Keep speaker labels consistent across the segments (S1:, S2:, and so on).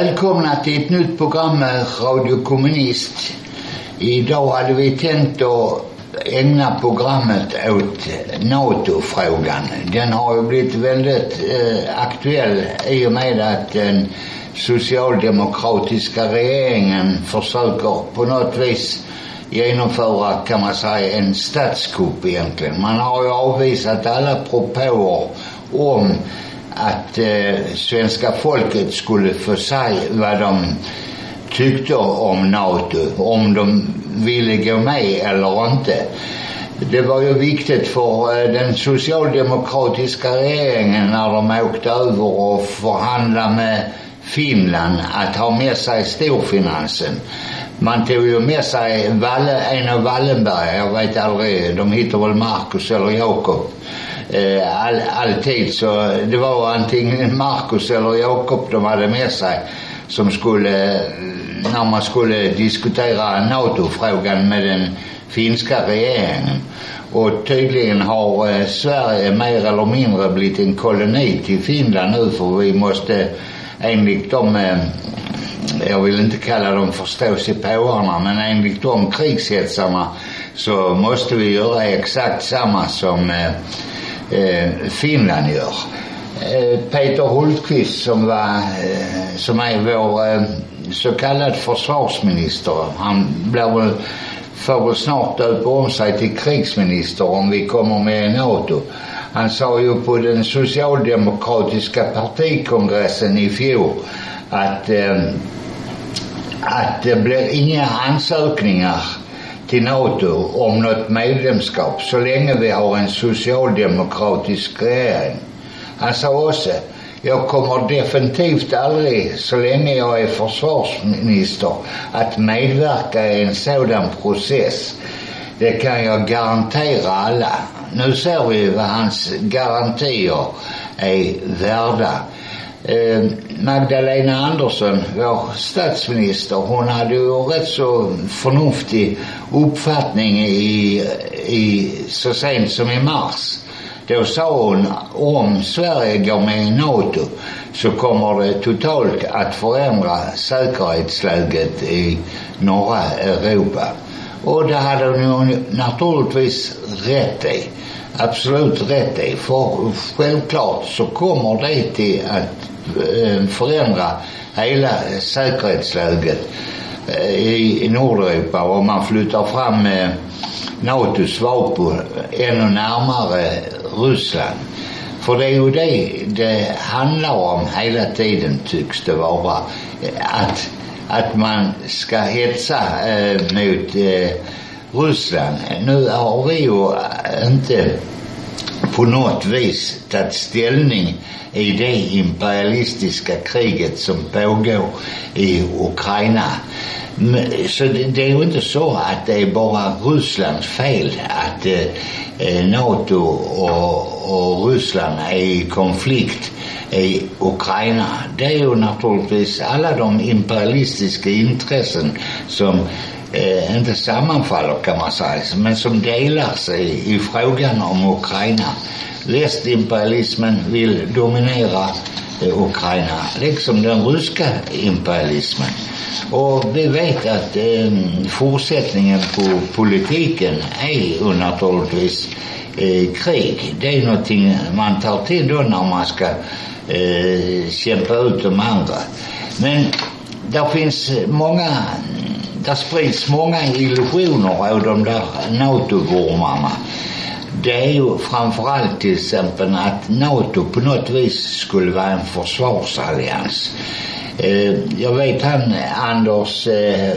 S1: Välkomna till ett nytt program med Radio Kommunist. Idag hade vi tänkt att ägna programmet åt NATO-frågan. Den har ju blivit väldigt eh, aktuell i och med att den socialdemokratiska regeringen försöker på något vis genomföra, kan man säga, en statskupp egentligen. Man har ju avvisat alla propåer om att eh, svenska folket skulle få säga vad de tyckte om NATO, om de ville gå med eller inte. Det var ju viktigt för eh, den socialdemokratiska regeringen när de åkte över och förhandlade med Finland att ha med sig storfinansen. Man tog ju med sig Valle, en av Wallenberg, jag vet aldrig, de heter väl Marcus eller Jakob. Eh, all, alltid så det var antingen Marcus eller Jakob de hade med sig som skulle, eh, när man skulle diskutera NATO-frågan med den finska regeringen. Och tydligen har eh, Sverige mer eller mindre blivit en koloni till Finland nu för vi måste enligt de eh, jag vill inte kalla dem förståsigpåarna men enligt de krigshetsarna så måste vi göra exakt samma som eh, eh, Finland gör. Eh, Peter Hultqvist som var, eh, som är vår eh, så kallad försvarsminister, han blir väl, får väl snart döpa om sig till krigsminister om vi kommer med i NATO. Han sa ju på den socialdemokratiska partikongressen i fjol att eh, att det blir inga ansökningar till NATO om något medlemskap så länge vi har en socialdemokratisk regering. Han sa också, jag kommer definitivt aldrig så länge jag är försvarsminister att medverka i en sådan process. Det kan jag garantera alla. Nu ser vi vad hans garantier är värda. Eh, Magdalena Andersson, vår statsminister, hon hade ju rätt så förnuftig uppfattning i, i så sent som i mars. Då sa hon om Sverige går med i NATO så kommer det totalt att förändra säkerhetsläget i norra Europa. Och det hade hon ju naturligtvis rätt i. Absolut rätt i. För självklart så kommer det till att Eh, förändra hela säkerhetsläget eh, i, Nordeuropa och man flyttar fram eh, NATOs vapen ännu närmare Ryssland. För det är ju det det handlar om hela tiden tycks det vara. Att, att man ska hetsa eh, mot eh, Ryssland. Nu har vi ju inte på något vis tagit ställning i det imperialistiska kriget som pågår i Ukraina. Så det, det är ju inte så att det är bara Rysslands fel att eh, eh, NATO och, och Ryssland är i konflikt i Ukraina. Det är ju naturligtvis alla de imperialistiska intressen som eh, inte sammanfaller kan man säga, men som delar sig i frågan om Ukraina. Västimperialismen vill dominera eh, Ukraina, liksom den ryska imperialismen. Och vi vet att eh, fortsättningen på politiken är naturligtvis eh, krig. Det är någonting man tar till då när man ska eh, kämpa ut de andra. Men där finns många, där sprids många illusioner av de där NATO-vurmarna. Det är ju framförallt till exempel att NATO på något vis skulle vara en försvarsallians. Eh, jag vet han Anders eh,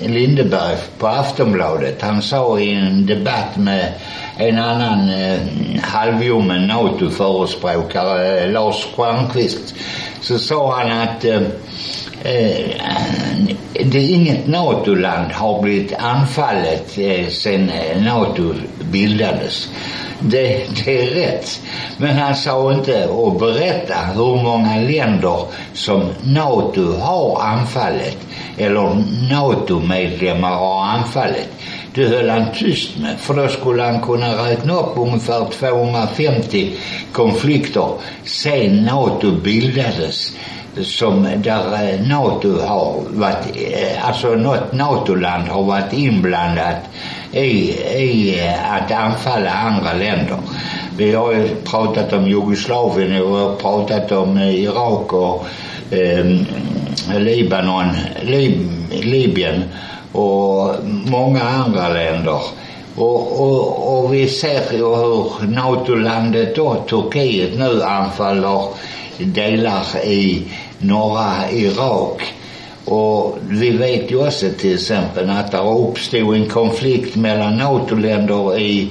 S1: Lindeberg på Aftonbladet, han sa i en debatt med en annan eh, halvljummen NATO-förespråkare, eh, Lars Stjernkvist, så sa han att eh, eh, det inget NATO-land har blivit anfallet eh, sen eh, NATO bildades. Det, det är rätt. Men han sa inte att berätta hur många länder som NATO har anfallit eller NATO-medlemmar har anfallit. Det höll han tyst med för då skulle han kunna räkna upp ungefär 250 konflikter sen NATO bildades som där eh, NATO har varit, eh, alltså något NATO-land har varit inblandat i, i eh, att anfalla andra länder. Vi har ju pratat om Jugoslavien och vi har pratat om Irak och eh, Libanon, Lib, Libyen och många andra länder. Och, och, och vi ser ju hur NATO-landet då, Turkiet, nu anfaller delar i norra Irak. Och vi vet ju också till exempel att det uppstod en konflikt mellan NATO-länder i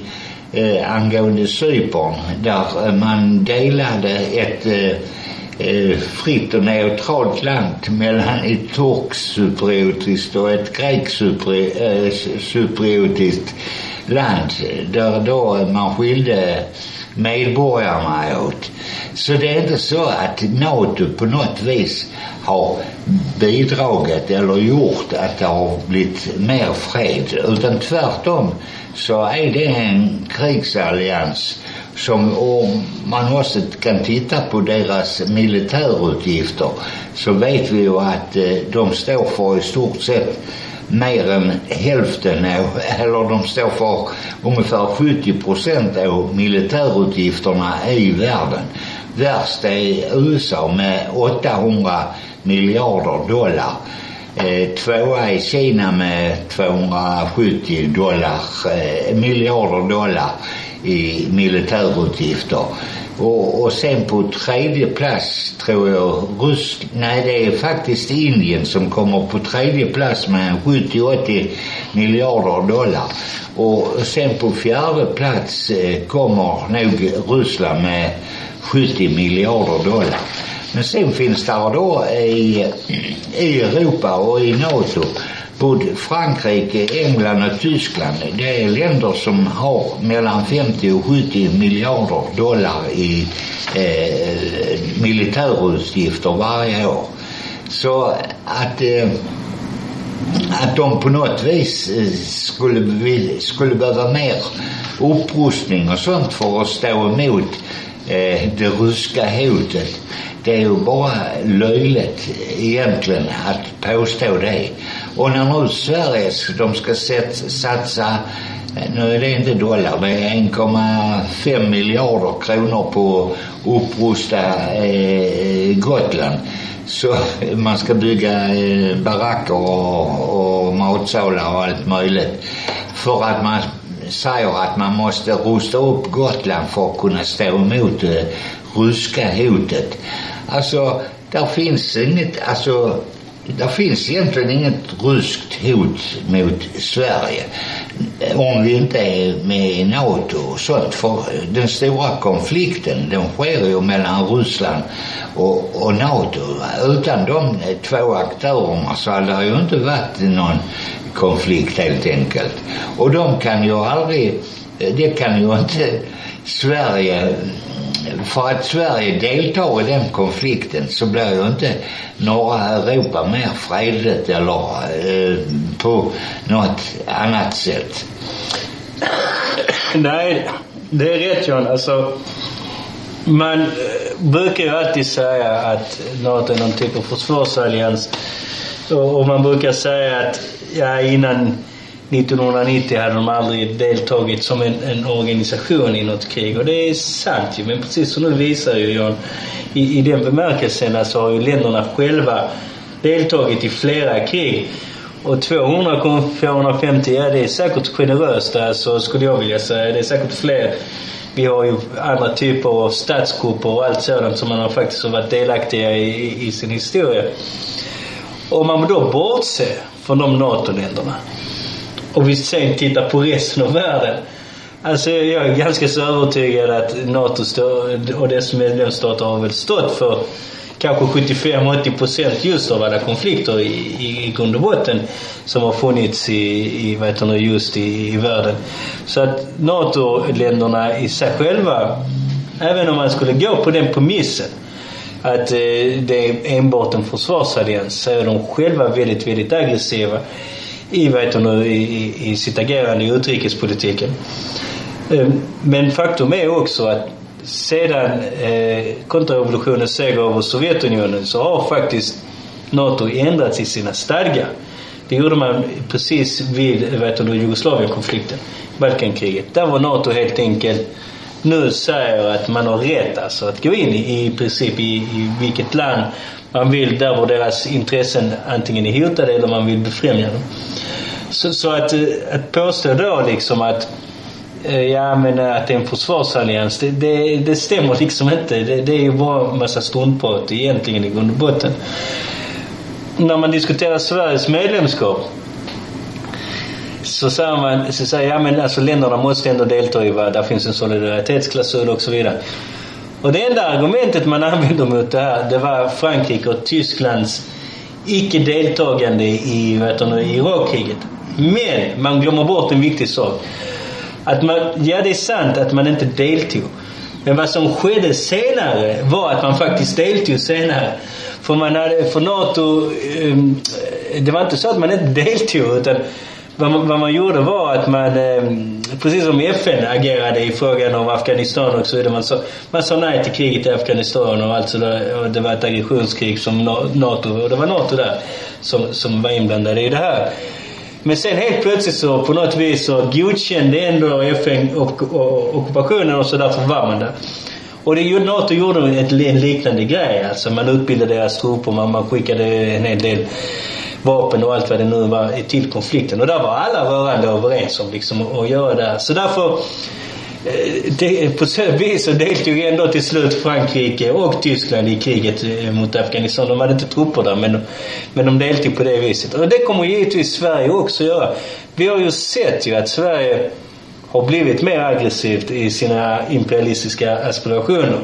S1: eh, angående Cypern där man delade ett eh, eh fritt och neutralt land mellan ett turkcypriotiskt och ett grekcypriotiskt eh, land där då man skilde medborgarna åt. Så det är inte så att NATO på något vis har bidragit eller gjort att det har blivit mer fred utan tvärtom så är det en krigsallians som om man också kan titta på deras militärutgifter så vet vi ju att eh, de står för i stort sett mer än hälften eller de står för ungefär 70 procent av militärutgifterna i världen. Värst är USA med 800 miljarder dollar. Eh, tvåa är Kina med 270 dollar, eh, miljarder dollar i militärutgifter. Och, och sen på tredje plats tror jag Ryssland... nej det är faktiskt Indien som kommer på tredje plats med 70-80 miljarder dollar. Och sen på fjärde plats eh, kommer nog Ryssland med 70 miljarder dollar. Men sen finns det då i, i Europa och i NATO både Frankrike, England och Tyskland, det är länder som har mellan 50 och 70 miljarder dollar i eh, militärutgifter varje år. Så att eh, att de på något vis eh, skulle, skulle behöva mer upprustning och sånt för att stå emot eh, det ryska hotet. Det är ju bara löjligt egentligen att påstå det. Och när nu Sverige, de ska satsa eh, nu är det inte dollar, det är 1,5 miljarder kronor på att upprusta eh, Gotland. Så man ska bygga eh, baracker och, och matsalar och allt möjligt. För att man säger att man måste rusta upp Gotland för att kunna stå emot det ryska hotet. Alltså, där finns inget, alltså det finns egentligen inget ryskt hot mot Sverige om vi inte är med i NATO och sånt. För den stora konflikten den sker ju mellan Ryssland och, och NATO. Utan de två aktörerna så hade det ju inte varit någon konflikt helt enkelt. Och de kan ju aldrig, det kan ju inte Sverige för att Sverige deltar i den konflikten så blir ju inte norra Europa mer fredligt eller eh, på något annat sätt.
S2: Nej, det är rätt John. Alltså, man eh, brukar ju alltid säga att NATO är någon typ av försvarsallians. Och, och man brukar säga att ja, innan 1990 hade de aldrig deltagit som en, en organisation i något krig. Och det är sant ju. Men precis som du visar ju John, i, i den bemärkelsen alltså har ju länderna själva deltagit i flera krig. Och 200 gånger 450, ja det är säkert generöst alltså skulle jag vilja säga. Det är säkert fler. Vi har ju andra typer av statskupper och allt sådant som man har faktiskt har varit delaktiga i, i, i sin historia. Om man då bortser från de NATO-länderna och vi sen tittar på resten av världen. Alltså jag är ganska så övertygad att NATO och dess medlemsstater har väl stått för kanske 75-80 procent just av alla konflikter i, i, i grund och botten som har funnits i, i vad heter det, just i, i världen. Så att NATO-länderna i sig själva, även om man skulle gå på den premissen att eh, det är enbart en försvarsallians så är de själva väldigt, väldigt aggressiva i, vet du nu, i, i sitt agerande i utrikespolitiken. Men faktum är också att sedan øh, eh, kontrarevolutionens seger över Sovjetunionen så har faktiskt NATO ändrats i sina stadgar. Det gjorde man precis vid vet du, Jugoslavienkonflikten, Balkankriget. Där var NATO helt enkelt nu säger att man har rätt alltså att gå in i, i princip i, i vilket land man vill där var deras intressen antingen är hotade eller man vill befrämja dem. Så, så att, eh, att påstå då liksom att eh, Ja men att det är en försvarsallians, det, det, det stämmer liksom inte. Det, det är ju bara en massa struntprat egentligen i grund och botten. När man diskuterar Sveriges medlemskap så säger man, så säger ja men alltså länderna måste ändå delta i vad, där finns en solidaritetsklausul och så vidare. Och det enda argumentet man använde mot det här, det var Frankrike och Tysklands icke deltagande i Irakkriget. Men man glömmer bort en viktig sak. Att man, ja det är sant att man inte deltog. Men vad som skedde senare var att man faktiskt deltog senare. För man hade, för NATO, um, det var inte så att man inte deltog utan vad man, vad man gjorde var att man, ehm, precis som FN agerade i frågan om Afghanistan och så vidare. Man sa, man sa nej till kriget i Afghanistan och alltså det, och det var ett aggressionskrig som NATO, och det var NATO där som, som var inblandade i det här. Men sen helt plötsligt så på något vis så godkände ändå FN ockupationen och så därför var man där. Och det, NATO gjorde ett, en liknande grej alltså. Man utbildade deras trupper, man, man skickade en hel del vapen och allt vad det nu var till konflikten. Och där var alla rörande överens om liksom att göra det. Så därför Eh, det, på så vis så deltog ändå till slut Frankrike och Tyskland i kriget eh, mot Afghanistan. De hade inte trupper där men, men de deltog på det viset. Och det kommer givetvis Sverige också göra. Vi har ju sett ju att Sverige har blivit mer aggressivt i sina imperialistiska aspirationer.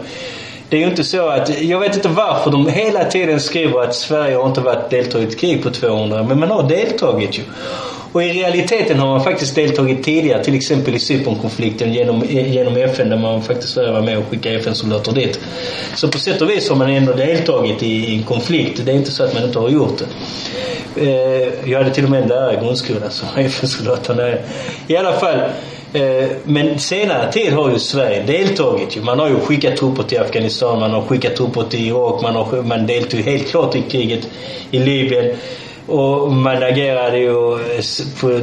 S2: Det är ju inte så att, jag vet inte varför de hela tiden skriver att Sverige har inte varit deltagit i ett krig på 200 men man har deltagit ju. Och i realiteten har man faktiskt deltagit tidigare, till exempel i Cypernkonflikten genom, genom FN där man faktiskt var med och skickade FN-soldater dit. Så på sätt och vis har man ändå deltagit i, i en konflikt. Det är inte så att man inte har gjort det. Eh, jag hade till och med en lärare i grundskolan som var FN-soldater. I alla fall, eh, men senare tid har ju Sverige deltagit. Man har ju skickat trupper till Afghanistan, man har skickat trupper till Irak, man, har, man deltog helt klart i kriget i Libyen. Och man agerade ju, på,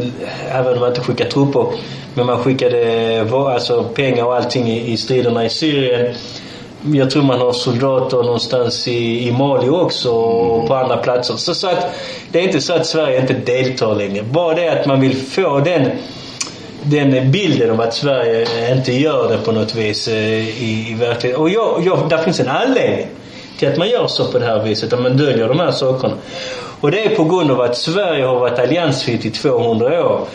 S2: även om man inte skickade trupper, men man skickade alltså, pengar och allting i, i striderna i Syrien. Jag tror man har soldater någonstans i, i Mali också och på andra platser. Så, så att det är inte så att Sverige inte deltar längre. Bara det att man vill få den den bilden av att Sverige eh, inte gör det på något vis eh, i, i verkligheten. Och jag, jag, där finns en anledning till att man gör så på det här viset, att man döljer de här sakerna. Och det är på grund av att Sverige har varit alliansfritt i 200 år.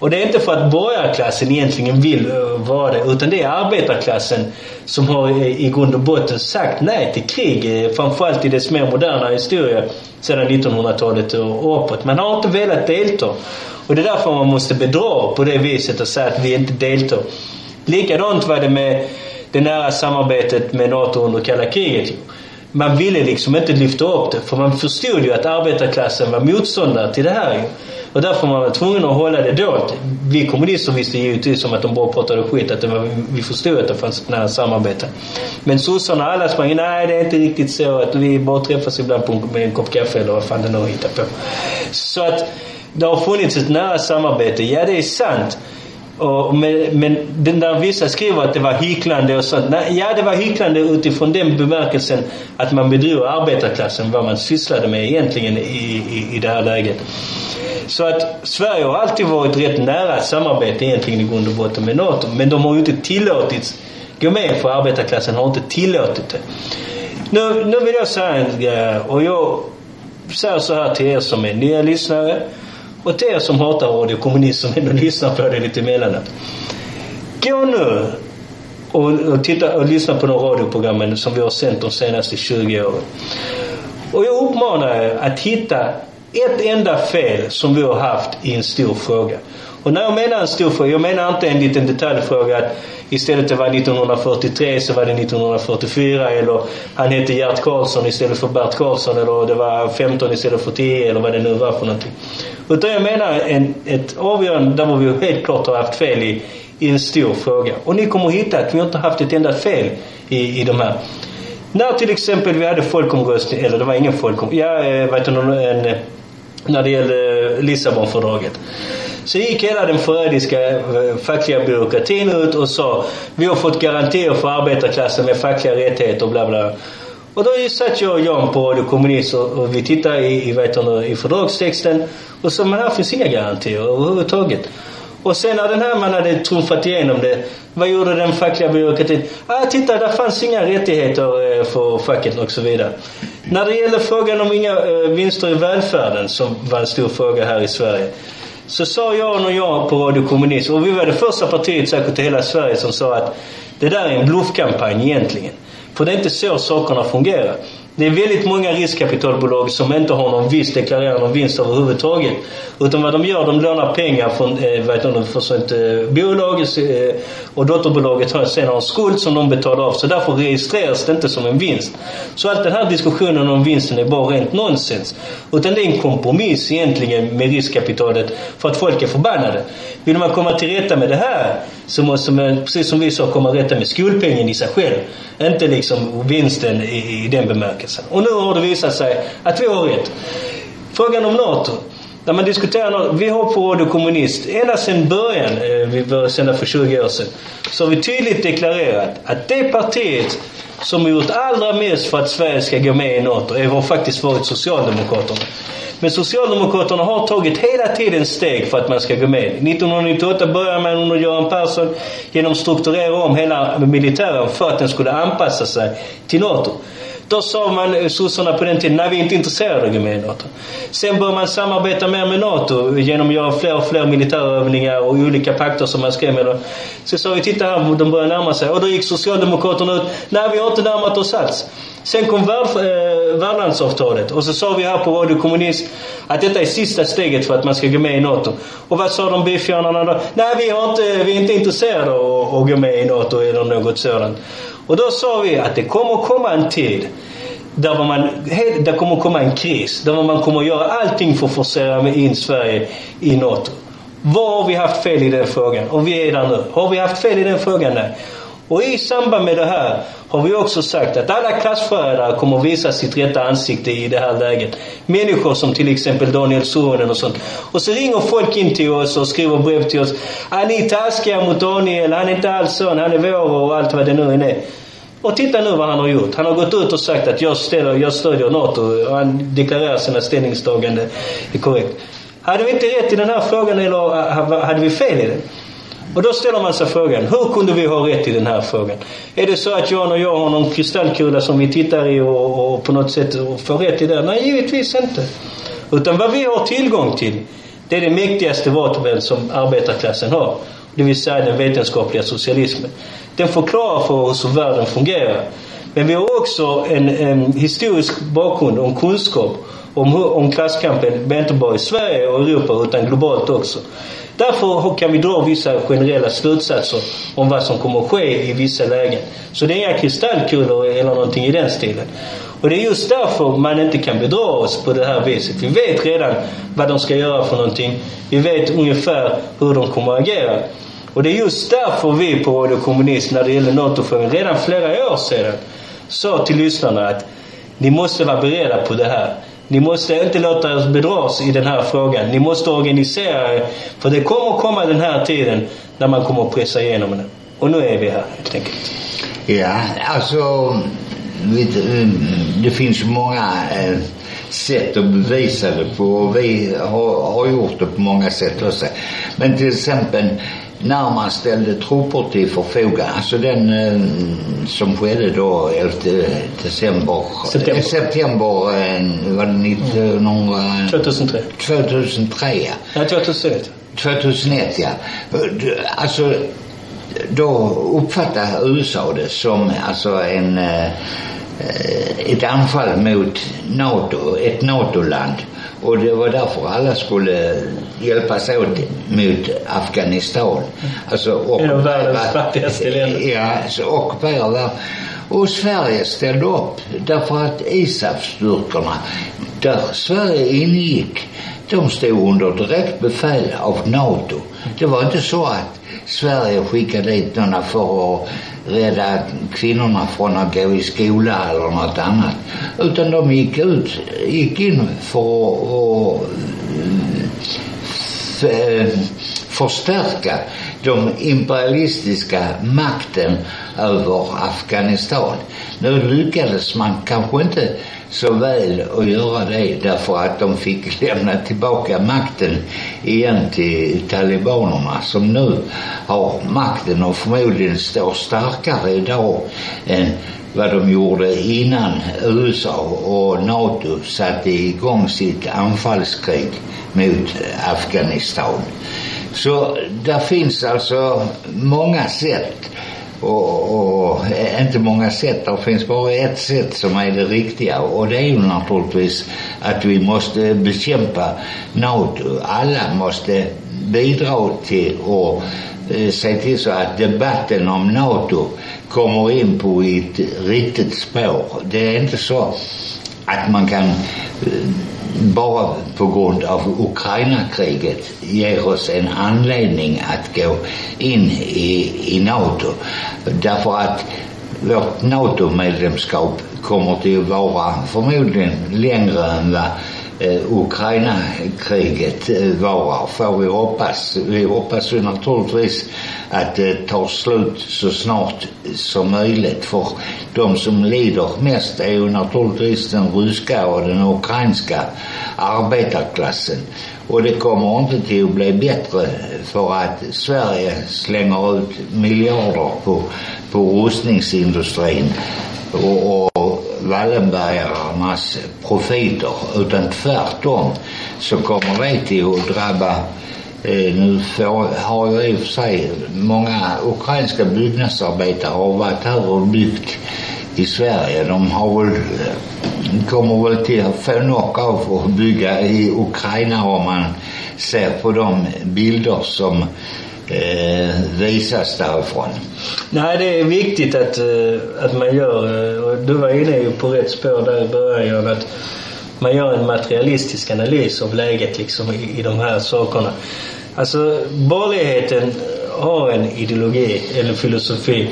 S2: Och det är inte för att borgarklassen egentligen vill eh, vara det, utan det är arbetarklassen som har eh, i grund och botten sagt nej till krig, eh, framförallt i dess mer moderna historia sedan 1900-talet och uppåt. Man har inte velat delta. Och det är därför man måste bedra på det viset och säga att vi inte deltar. Likadant var det med det nära samarbetet med NATO under kalla kriget. Man ville liksom inte lyfta upp det för man förstod ju att arbetarklassen var motståndare till det här ju. Och därför var man tvungen att hålla det dolt. Vi kommunister visste givetvis om att de bara pratade skit. Att det var, vi förstod att det fanns ett nära samarbete. Men sossarna alla sprang nej det är inte riktigt så att vi bara träffas ibland på, med en kopp kaffe eller vad fan det nu hittar på. Så att det har funnits ett nära samarbete. Ja det är sant. Och, men, men den där vissa skriver att det var hycklande och sånt. Nej, ja, det var hycklande utifrån den bemärkelsen att man bedrev arbetarklassen, vad man sysslade med egentligen i, i, i det här läget. Så att Sverige har alltid varit rätt nära samarbete egentligen i grund och botten med NATO. Men de har ju inte tillåtits gå med för arbetarklassen har inte tillåtit det. Nu, nu vill jag säga en grej och jag säger så här till er som är nya lyssnare och till er som hatar Radio Kommunist som ändå lyssnar på det lite emellanåt. Gå nu och, och titta och lyssna på de radioprogrammen som vi har sänt de senaste 20 åren. Och jag uppmanar er att hitta ett enda fel som vi har haft i en stor fråga. Och när jag menar en stor fråga, jag menar inte en liten detaljfråga att istället det var 1943 så var det 1944 eller han hette Gert Karlsson istället för Bert Karlsson eller det var 15 istället för 10 eller vad det nu var för någonting. Utan jag menar en, ett avgörande där vi helt klart har haft fel i, i en stor fråga. Och ni kommer att hitta att vi inte har haft ett enda fel i, i de här. När till exempel vi hade folkomröstning, eller det var ingen folkomröstning, ja, eh, vet du, en, när det gällde Lissabonfördraget. Så gick hela den förrädiska eh, fackliga byråkratin ut och sa vi har fått garantier för arbetarklassen med fackliga rättigheter och bla bla. Och då satt jag och Jan på Radio Kommunist och, och vi tittade i, i, vet du, i fördragstexten och sa men här finns inga garantier överhuvudtaget. Och sen när den här man hade trumfat igenom det, vad gjorde den fackliga byråkratin? Ah, titta, där fanns inga rättigheter eh, för facket och så vidare. När det gäller frågan om inga eh, vinster i välfärden, som var en stor fråga här i Sverige. Så sa Jan och jag på Radio Kommunist, och vi var det första partiet säkert i hela Sverige som sa att det där är en bluffkampanj egentligen. För det är inte så sakerna fungerar. Det är väldigt många riskkapitalbolag som inte har någon vinst, deklarerar någon vinst överhuvudtaget. Utan vad de gör, de lånar pengar från eh, vet det, för sånt eh, bolag eh, och dotterbolaget har sen har en skuld som de betalar av. Så därför registreras det inte som en vinst. Så allt den här diskussionen om vinsten är bara rent nonsens. Utan det är en kompromiss egentligen med riskkapitalet för att folk är förbannade. Vill man komma till rätta med det här så måste man, precis som vi sa, komma till rätta med skolpengen i sig själv. Inte liksom vinsten i, i den bemärkelsen. Och nu har det visat sig att vi har rätt. Frågan om NATO. När man diskuterar NATO, vi har på Radio Kommunist, ända sedan början, eh, vi började sända för 20 år sedan, så har vi tydligt deklarerat att det partiet som har gjort allra mest för att Sverige ska gå med i NATO har faktiskt varit Socialdemokraterna. Men Socialdemokraterna har tagit hela tiden steg för att man ska gå med. 1998 började man under Göran Persson genom att strukturera om hela militären för att den skulle anpassa sig till NATO. Då sa man, eh, sossarna på den tiden, nej vi är inte intresserade av att gå med i NATO. Sen började man samarbeta mer med NATO genom att göra fler och fler militärövningar och olika pakter som man skrev med. Så sa vi, titta här, de börjar närma sig. Och då gick Socialdemokraterna ut, nej vi har inte närmat oss alls. Sen kom värld, eh, värdlandsavtalet och så sa vi här på Radio Kommunist att detta är sista steget för att man ska gå med i NATO. Och vad sa de biffjörnarna då? Nej, vi, har inte, vi är inte intresserade av att gå med i NATO eller något sådant. Och då sa vi att det kommer komma en tid där man, det kommer komma en kris. Där man kommer göra allting för att forcera in Sverige i NATO. Vad har vi haft fel i den frågan? Och vi är där nu. Har vi haft fel i den frågan? Nej. Och i samband med det här har vi också sagt att alla klassförrädare kommer att visa sitt rätta ansikte i det här läget. Människor som till exempel Daniel Suhonen och sånt. Och så ringer folk in till oss och skriver brev till oss. Är ni taskiga mot Daniel? Han är inte alls sån. Han är vår och allt vad det nu är. Och titta nu vad han har gjort. Han har gått ut och sagt att jag, ställer, jag stödjer NATO och han deklarerar sina ställningstaganden korrekt. Hade vi inte rätt i den här frågan eller eh, hade vi fel i den? Och då ställer man sig frågan, hur kunde vi ha rätt i den här frågan? Är det så att Jan och jag har någon kristallkula som vi tittar i och, och på något sätt får rätt i det? Nej, givetvis inte. Utan vad vi har tillgång till, det är det mäktigaste vapen som arbetarklassen har. Det vill säga den vetenskapliga socialismen. Den förklarar för oss hur världen fungerar. Men vi har också en, en historisk bakgrund och en kunskap om, om klasskampen, inte bara i Sverige och Europa utan globalt också. Därför kan vi dra vissa generella slutsatser om vad som kommer att ske i vissa lägen. Så det är inga kristallkulor eller någonting i den stilen. Och det är just därför man inte kan bedra oss på det här viset. Vi vet redan vad de ska göra för någonting. Vi vet ungefär hur de kommer att agera. Och det är just därför vi på Radio Kommunist när det gäller NATO-frågan redan flera år sedan sa till lyssnarna att ni måste vara beredda på det här. Ni måste inte låta oss bedras i den här frågan. Ni måste organisera er. För det kommer komma den här tiden när man kommer att pressa igenom det. Och nu är vi här helt enkelt.
S1: Ja, alltså det finns ju många eh, sätt att bevisa det på och vi har gjort det på många sätt också. Men till exempel när man ställde trupper till förfogande, alltså den eh, som skedde då 11 december,
S2: September.
S1: eh, september eh, var det 1900,
S2: 2003.
S1: 2003 ja.
S2: Nej, 2001.
S1: 2001 ja. Alltså då uppfattar USA det som alltså en eh, eh, ett anfall mot NATO, ett NATO-land. Och det var därför alla skulle hjälpas åt mot Afghanistan. Alltså
S2: av världens
S1: ockupera-
S2: fattigaste länder.
S1: Ja, så ockupera. Och Sverige ställde upp därför att ISAF-styrkorna, där Sverige ingick, de stod under direkt befäl av NATO. Det var inte så att Sverige skickade dit några för att rädda kvinnorna från att gå i skola eller något annat. Utan de gick ut, gick in för att eh, förstärka de imperialistiska makten över Afghanistan. Nu lyckades man kanske inte så väl att göra det därför att de fick lämna tillbaka makten igen till talibanerna som nu har makten och förmodligen står starkare idag än vad de gjorde innan USA och NATO satte igång sitt anfallskrig mot Afghanistan. Så där finns alltså många sätt och, och inte många sätt, det finns bara ett sätt som är det riktiga och det är ju naturligtvis att vi måste bekämpa NATO. Alla måste bidra till och eh, se till så att debatten om NATO kommer in på ett riktigt spår. Det är inte så att man kan eh, bara på grund av Ukraina-kriget ger oss en anledning att gå in i, i NATO. Därför att vårt NATO-medlemskap kommer till att vara förmodligen längre än vad eh, Ukraina-kriget eh, varar, får vi hoppas. Vi hoppas ju naturligtvis att eh, det tar slut så snart som möjligt. För de som lider mest är ju naturligtvis den ryska och den ukrainska arbetarklassen. Och det kommer inte till att bli bättre för att Sverige slänger ut miljarder på, på rustningsindustrin och, och Wallenbergarnas profiter utan tvärtom så kommer det till att drabba Eh, nu får, har jag i och för sig många ukrainska byggnadsarbetare har varit här och byggt i Sverige. De har väl, eh, kommer väl till att få nog av att bygga i Ukraina om man ser på de bilder som eh, visas därifrån.
S2: Nej, det är viktigt att, eh, att man gör, och du var inne på rätt spår där i början, att man gör en materialistisk analys av läget liksom i, i de här sakerna. Alltså, borgerligheten har en ideologi eller filosofi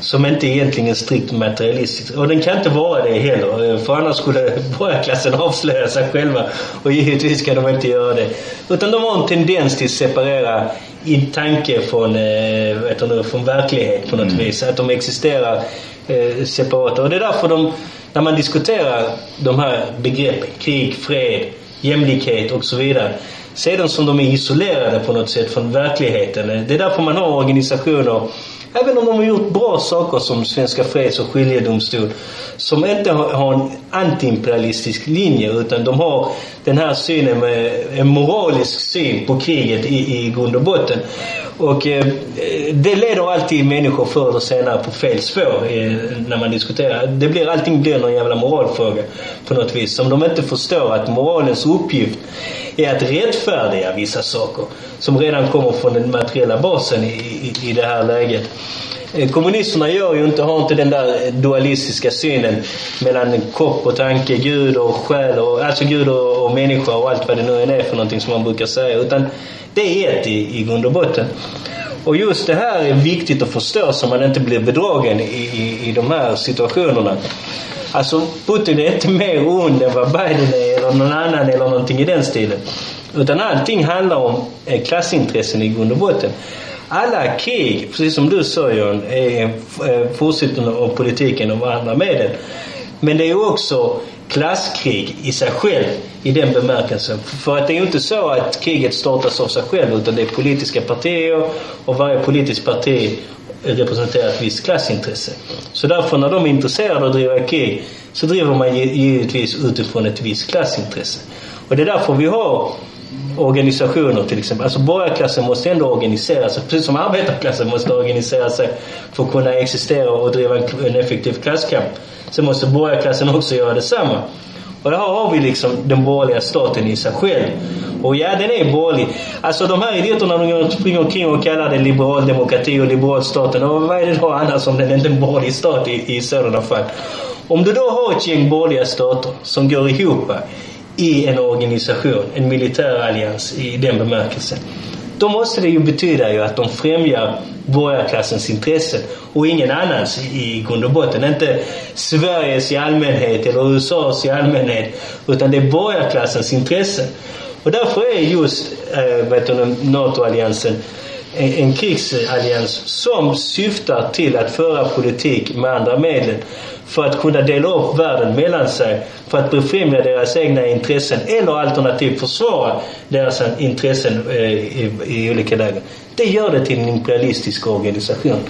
S2: som inte egentligen är strikt materialistisk. Och den kan inte vara det heller. För annars skulle borgarklassen avslöja sig själva. Och givetvis ska de inte göra det. Utan de har en tendens till att separera i tanke från, eh, vet du, från verklighet på något vis. Att de existerar eh, separat. Och det är därför de, när man diskuterar de här begreppen, krig, fred, jämlikhet och så vidare. Ser de som de är isolerade på något sätt från verkligheten. Det är därför man har organisationer Även om de har gjort bra saker som Svenska Freds och skiljedomstol som inte har, har en antiimperialistisk linje utan de har den här synen med en moralisk syn på kriget i, i grund och botten. Och eh, det leder alltid människor förr eller senare på fel spår eh, när man diskuterar. Det blir allting blir någon jävla moralfråga på något vis. Som de inte förstår att moralens uppgift är att rättfärdiga vissa saker som redan kommer från den materiella basen i, i, i det här läget. Eh, Kommunisterna gör ju inte, har inte den där dualistiska synen mellan kropp och tanke, Gud och själ, och, alltså Gud och, och människa och allt vad det nu än är för någonting som man brukar säga. Utan det är ett i, i grund och botten. Och just det här är viktigt att förstå så man inte blir bedragen i, i, i de här situationerna. Alltså Putin är inte mer ond än vad Biden är eller någon annan eller någonting i den stilen. Utan allting handlar om eh, klassintressen i grund och botten. Alla krig, precis som du sa John, är eh, en fortsättning av politiken och andra medel. Men det är också klasskrig i sig själv i den bemärkelsen. För att det är ju inte så att kriget startas av sig själv utan det är politiska partier och varje politiskt parti representerar ett visst klassintresse. Så därför när de är intresserade av att driva krig så driver man givetvis utifrån ett visst klassintresse. Och det är därför vi har organisationer till exempel. Alltså borgarklassen måste ändå organisera sig, precis som arbetarklassen måste organisera sig för att kunna existera och driva en, effektiv klasskamp. Så måste borgarklassen också göra detsamma. Och där har vi liksom den borgerliga staten i sig själv. Och ja, den är borgerlig. Alltså de här idioterna de springer omkring och kallar det liberal demokrati och liberal staten. Och vad är det då annars om den inte är en borgerlig stat i, i sådana fall? Om du då har ett gäng borgerliga stater som går ihop i en organisation, en militärallians i den bemärkelsen. Då måste det ju betyda ju att de främjar borgarklassens intressen och ingen annans i grund och botten. Inte Sveriges i allmänhet eller USAs i allmänhet utan det är borgarklassens intressen. Och därför är just äh, NATO-alliansen en, en krigsallians som syftar till att föra politik med andra medel för att kunna dela upp världen mellan sig för att befrämja deras egna intressen eller alternativt försvara deras intressen eh, i, i olika lägen. Det gör det till en imperialistisk organisation.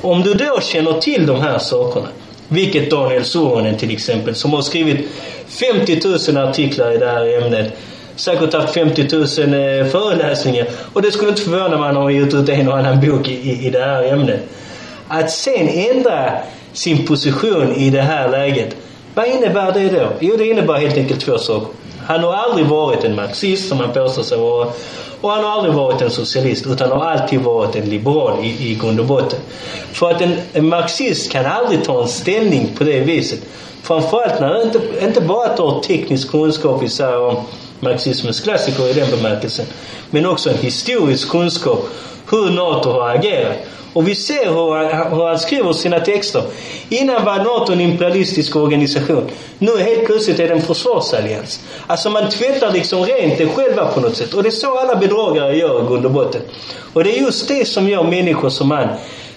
S2: Om du då känner till de här sakerna, vilket Daniel Suhonen till exempel, som har skrivit 50 000 artiklar i det här ämnet, säkert haft 50 000 eh, föreläsningar och det skulle inte förvåna mig om han har gett ut en och annan bok i, i det här ämnet. Att sen ändra sin position i det här läget. Vad innebär det då? Jo, det innebär helt enkelt två saker. Han har aldrig varit en marxist som han påstår sig vara. Och han har aldrig varit en socialist utan har alltid varit en liberal i, i grund och botten. För att en, en marxist kan aldrig ta en ställning på det viset. Framförallt när han inte, inte bara att har teknisk kunskap i sig om marxismens klassiker i den bemärkelsen. Men också en historisk kunskap hur NATO har agerat. Och vi ser hur han, hur han skriver sina texter. Innan var NATO en imperialistisk organisation. Nu helt plötsligt är det en försvarsallians. Alltså man tvättar liksom rent det själva på något sätt. Och det är så alla bedragare gör i grund och botten. Och det är just det som gör människor som han,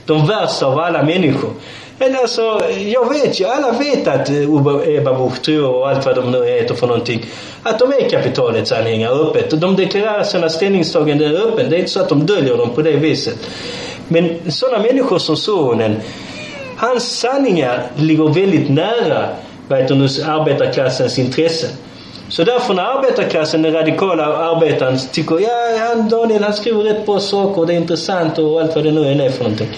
S2: de värsta av alla människor. Men alltså, jag vet ju, alla vet att eh, Ebba Busch och allt vad de nu heter för någonting, att de är kapitalets anhängare öppet. De deklarerar sina ställningstaganden öppet. Det är inte så att de döljer dem på det viset. Men sådana människor som Sonen, hans sanningar ligger väldigt nära vad heter nu, arbetarklassens intressen. Så därför när arbetarklassen, den radikala arbetaren, tycker ja, han, Daniel han skriver rätt bra saker det är intressant och allt vad det nu än är för någonting.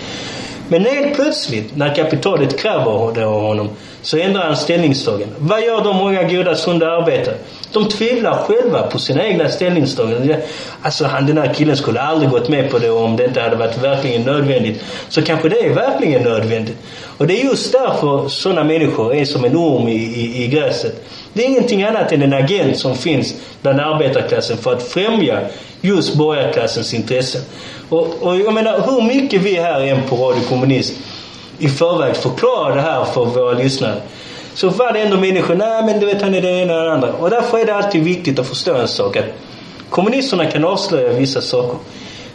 S2: Men helt plötsligt, när kapitalet kräver det av honom, så ändrar han ställningstagande. Vad gör de många goda, sunda arbetare? De tvivlar själva på sina egna ställningstaganden. Alltså han, den här killen skulle aldrig gått med på det om det inte hade varit verkligen nödvändigt. Så kanske det är verkligen nödvändigt. Och det är just därför sådana människor är som en orm i, i, i gräset. Det är ingenting annat än en agent som finns bland arbetarklassen för att främja just borgarklassens intressen. Och, och jag menar hur mycket vi här än på Radio Kommunist i förväg förklarar det här för våra lyssnare så var det ändå människor, nej men du vet han är det ena och det andra. Och därför är det alltid viktigt att förstå en sak att kommunisterna kan avslöja vissa saker.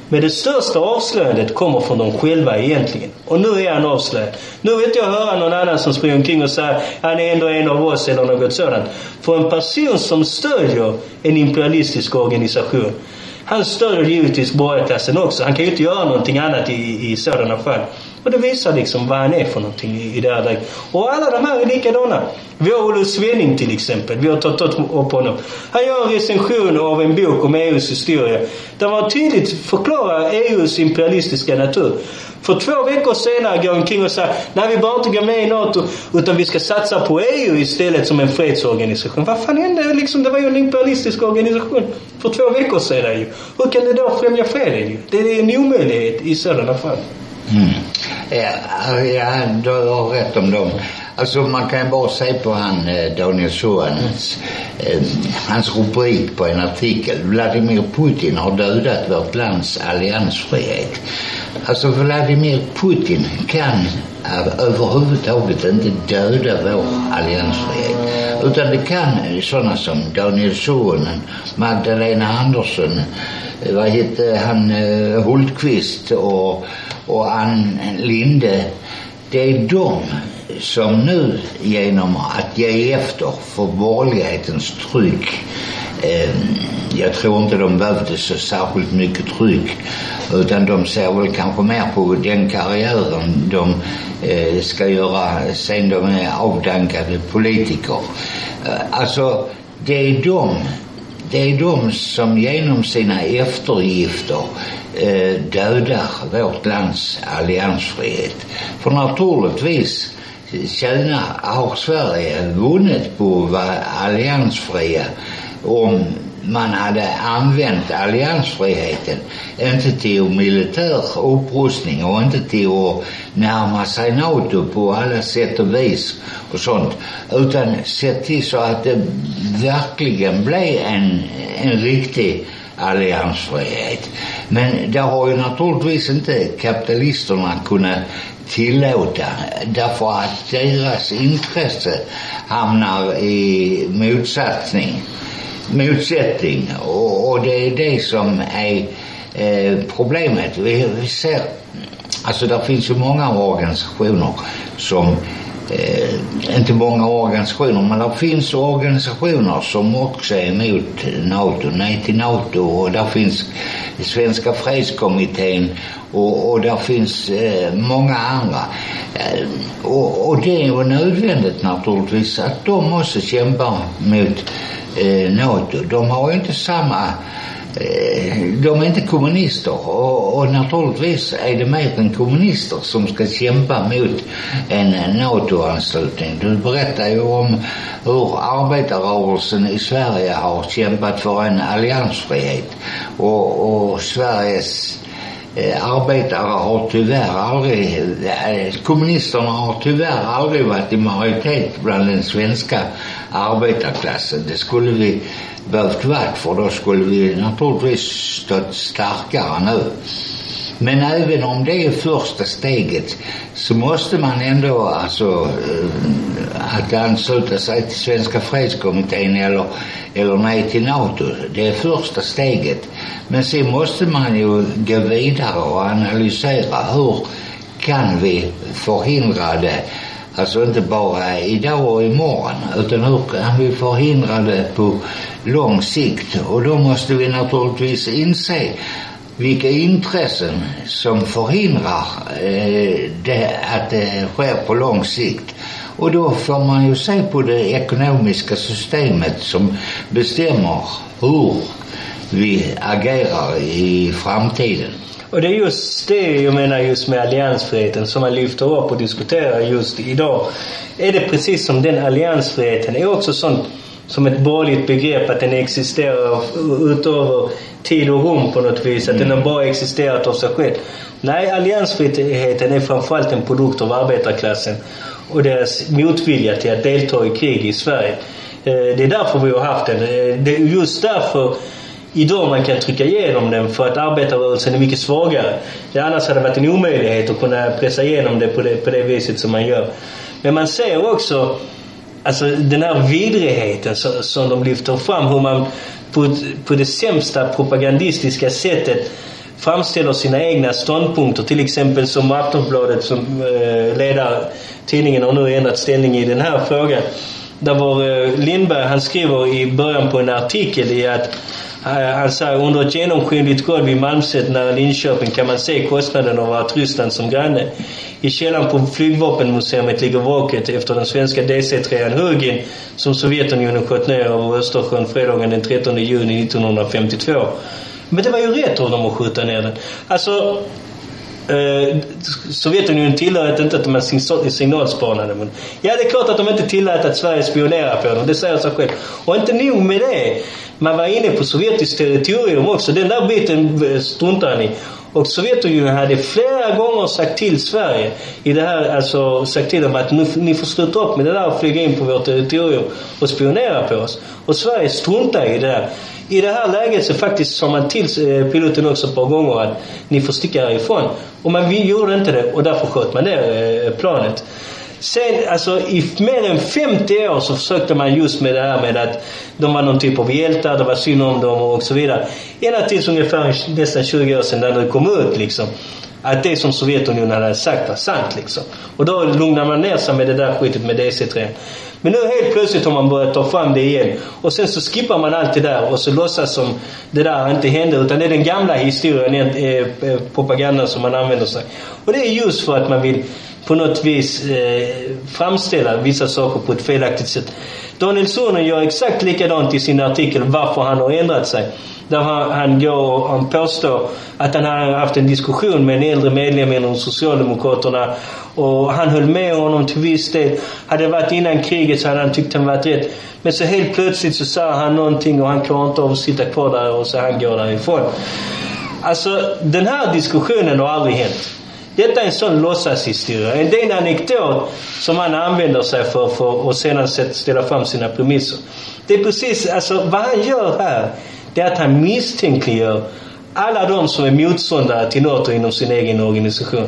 S2: Men det största avslöjandet kommer från dem själva egentligen. Och nu är han avslöjad. Nu vill inte jag höra någon annan som springer omkring och säger han är ändå en av oss eller något sådant. För en person som stödjer en imperialistisk organisation han stödjer givetvis borgarklassen också. Han kan ju inte göra någonting annat i, i sådana fall. Och det visar liksom vad han är för någonting i, i det här läget. Och alla de här är likadana. Vi har Olle Svenning till exempel. Vi har tagit upp honom. Han gör en recension av en bok om EUs historia. Där man tydligt förklarar EUs imperialistiska natur. För två veckor senare går han omkring och säger nej vi behöver inte gå med i NATO utan vi ska satsa på EU istället som en fredsorganisation. Vad fan hände liksom? Det var ju en imperialistisk organisation för två veckor sedan ju. Hur kan det då främja freden ju? Det är en omöjlighet i sådana fall.
S1: Mm. Ja, ja, du har rätt om dem. Alltså man kan bara se på han eh, Daniel Suhanens, eh, hans rubrik på en artikel. Vladimir Putin har dödat vårt lands alliansfrihet. Alltså Vladimir Putin kan eh, överhuvudtaget inte döda vår alliansfrihet. Utan det kan sådana som Daniel Suhonen, Magdalena Andersson, eh, vad hette han, eh, Hultqvist och, och Ann Linde. Det är de som nu genom att ge efter för borgerlighetens tryck eh, jag tror inte de behövde så särskilt mycket tryck utan de ser väl kanske mer på den karriären de eh, ska göra sen de är avdankade politiker. Eh, alltså det är de det är de som genom sina eftergifter eh, dödar vårt lands alliansfrihet. För naturligtvis tjänar, har Sverige vunnit på att vara alliansfria om man hade använt alliansfriheten inte till militär upprustning och inte till att närma sig NATO på alla sätt och vis och sånt utan sett till så att det verkligen blev en, en riktig alliansfrihet. Men det har ju naturligtvis inte kapitalisterna kunnat tillåta därför att deras intresse hamnar i motsättning motsättning och, och det är det som är eh, problemet. Vi, vi ser, alltså det finns ju många organisationer som eh, inte många organisationer men det finns organisationer som också är emot NATO, nej till NATO och där finns Svenska fredskommittén och, och där finns eh, många andra. Eh, och, och det är ju nödvändigt naturligtvis att de också kämpar mot eh, NATO. De har ju inte samma eh, Eh, de är inte kommunister och, och naturligtvis är det mer än kommunister som ska kämpa mot en NATO-anslutning. Du berättar ju om hur arbetarrörelsen i Sverige har kämpat för en alliansfrihet och, och Sveriges Eh, arbetare har tyvärr aldrig, eh, kommunisterna har tyvärr aldrig varit i majoritet bland den svenska arbetarklassen. Det skulle vi behövt varit för då skulle vi naturligtvis stått starkare nu. Men även om det är första steget så måste man ändå alltså eh, att ansluta sig till Svenska fredskommittén eller, eller nej till NATO. Det är första steget. Men sen måste man ju gå vidare och analysera hur kan vi förhindra det Alltså inte bara idag och imorgon utan hur kan vi förhindra det på lång sikt och då måste vi naturligtvis inse vilka intressen som förhindrar eh, det, att det sker på lång sikt. Och då får man ju se på det ekonomiska systemet som bestämmer hur vi agerar i framtiden.
S2: Och det är just det jag menar just med alliansfriheten som man lyfter upp och diskuterar just idag. Är det precis som den alliansfriheten är också sånt som ett borgerligt begrepp att den existerar utöver tid och rum på något vis. Att mm. den har bara existerat av sig själv. Nej, alliansfriheten är framförallt en produkt av arbetarklassen och deras motvilja till att delta i krig i Sverige. Eh, det är därför vi har haft den. Eh, det är just därför idag man kan trycka igenom den för att arbetarrörelsen är mycket svagare. Det annars hade varit en omöjlighet att kunna pressa igenom det på det, på det viset som man gör. Men man ser också alltså den här vidrigheten som, som de lyfter fram. Hur man på, på det sämsta propagandistiska sättet framställer sina egna ståndpunkter. Till exempel som Aftonbladet som eh, ledar tidningen har nu ändrat ställning i den här frågan. Där var eh, Lindberg, han skriver i början på en artikel i att han sa under ett genomskinligt golv i Malmslätt nära Linköping kan man se kostnaden av att ha Ryssland som granne. I källaren på flygvapenmuseet ligger vraket efter den svenska DC3an Hugin som Sovjetunionen sköt ner över Östersjön fredagen den 13 juni 1952. Men det var ju rätt av dem att skjuta ner den. Alltså, Eh, Sovjetunionen tillät inte att man signalspanade. Men, ja, det är klart att de inte tillät att Sverige spionerar på dem. Det säger sig själv. Och inte nog med det. Man var inne på sovjetiskt territorium också. Den där biten struntade struntar ni och Sovjetunionen hade flera gånger sagt till Sverige i det här, alltså sagt till dem att nu, ni får sluta upp med det där och flyga in på vårt territorium och spionera på oss. Och Sverige struntar i det där. I det här läget så faktiskt sa man till eh, piloten också ett par gånger att ni får sticka härifrån. Och man gjorde inte det och därför sköt man ner eh, planet. Sen, alltså i mer än 50 år så försökte man just med det här med att de var någon typ av hjältar, det var synd om dem och så vidare. Ända tills ungefär nästan 20 år sedan när det kom ut liksom. Att det som Sovjetunionen hade sagt var sant liksom. Och då lugnade man ner sig med det där skitet med DC-3. Men nu helt plötsligt har man börjat ta fram det igen. Och sen så skippar man allt det där och så låtsas som det där inte hände. Utan det är den gamla historien, eh, eh, propagandan som man använder sig. Och det är just för att man vill på något vis eh, framställa vissa saker på ett felaktigt sätt. Daniel Sonen gör exakt likadant i sin artikel varför han har ändrat sig. Där han, han går och han påstår att han har haft en diskussion med en äldre medlem inom Socialdemokraterna och han höll med honom till viss del. Hade det varit innan kriget så hade han tyckt han varit rätt. Men så helt plötsligt så sa han någonting och han klarar inte av att sitta kvar där och så han går därifrån. Alltså den här diskussionen har aldrig hänt. Detta är en sån låtsashistoria. Det är en anekdot som han använder sig för, för att sedan ställa fram sina premisser. Det är precis, alltså vad han gör här, det är att han misstänkliggör uh, alla de som är motståndare till NATO inom sin egen organisation.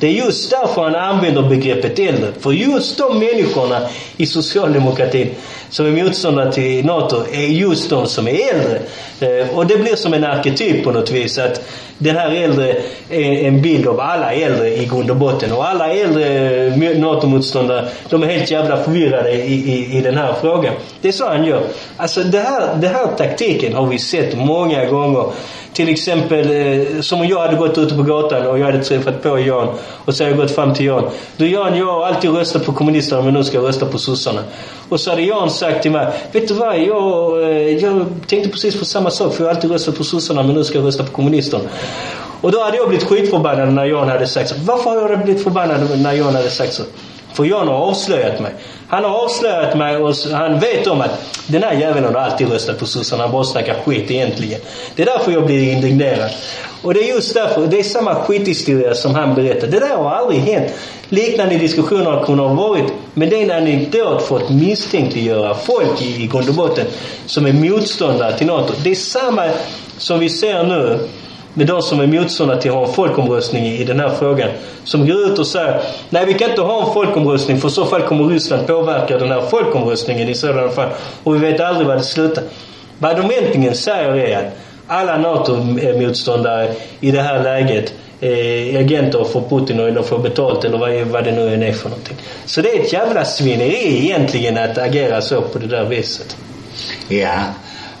S2: Det är just därför han använder begreppet äldre. För just de människorna i socialdemokratin som är motståndare till NATO är just de som är äldre. Eh, och det blir som en arketyp på något vis att den här äldre är en bild av alla äldre i grund och botten. Och alla äldre eh, NATO-motståndare, de är helt jävla förvirrade i, i, i den här frågan. Det är så han gör. Alltså det här, den här taktiken har vi sett många gånger. Till exempel eh, som om jag hade gått ute på gatan och jag hade träffat på Jan och så hade jag gått fram till Jan. Du Jan, jag har alltid röstat på kommunisterna men nu ska jag rösta på sossarna. Och så hade Jan sagt Sagt till mig, vet du vad, jag, eh, jag tänkte precis på samma sak för jag har alltid röstat på sossarna men nu ska jag rösta på kommunisterna. Och då hade jag blivit skitförbannad när Jan hade sagt så. Varför har jag blivit förbannad när Jan hade sagt så? För Jan har avslöjat mig. Han har avslöjat mig och han vet om att den här jäveln har alltid röstat på sossarna. Han bara snackar skit egentligen. Det är därför jag blir indignerad. Och det är just därför, det är samma skithistoria som han berättar. Det där har aldrig hänt. Liknande diskussioner har kunnat ha varit. Men det är en anekdot för att misstänkliggöra folk i, i grund och botten som är motståndare till NATO. Det är samma som vi ser nu med de som är motståndare till att ha en folkomröstning i den här frågan. Som går ut och säger nej vi kan inte ha en folkomröstning för i så fall kommer Ryssland påverka den här folkomröstningen i sådana fall. Och vi vet aldrig vad det slutar. Vad de egentligen säger är att alla NATO-motståndare i det här läget är agenter för Putin och de får betalt eller vad, vad det nu än är för någonting. Så det är ett jävla svineri egentligen att agera så på det där viset.
S1: Ja,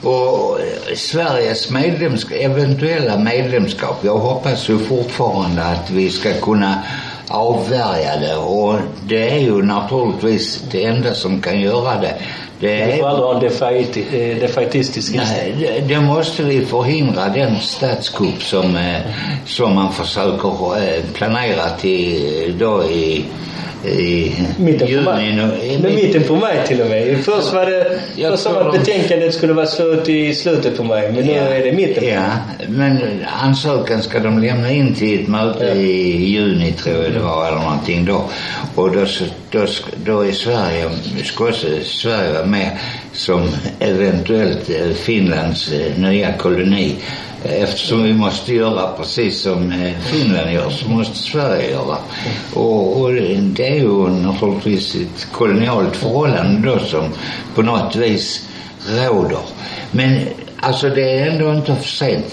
S1: och Sveriges medlemsk eventuella medlemskap, jag hoppas ju fortfarande att vi ska kunna avvärja det och det är ju naturligtvis det enda som kan göra det. Det
S2: Vi får aldrig ha en defaiti, eh, defaitistisk
S1: Nej, det, det måste vi förhindra den statskupp som, eh, som man försöker eh, planera till då i, i
S2: Mitten på maj.
S1: juni. i
S2: Men
S1: mitt-
S2: mitten på maj till och med. Först var det,
S1: Jag
S2: först sa att
S1: de-
S2: betänkandet skulle vara slut i slutet på maj. Men nu är det mitten. på maj.
S1: Ja, men ansökan ska de lämna in till ett möte
S2: Ja.
S1: i juni tror jag det var eller någonting då. Och då, då, då är Sverige, ska Sverige vara med som eventuellt eh, Finlands eh, nya koloni. Eftersom vi måste göra precis som eh, Finland gör så måste Sverige göra. Och, och det är ju naturligtvis ett kolonialt förhållande då som på något vis råder. Men alltså det är ändå inte för sent.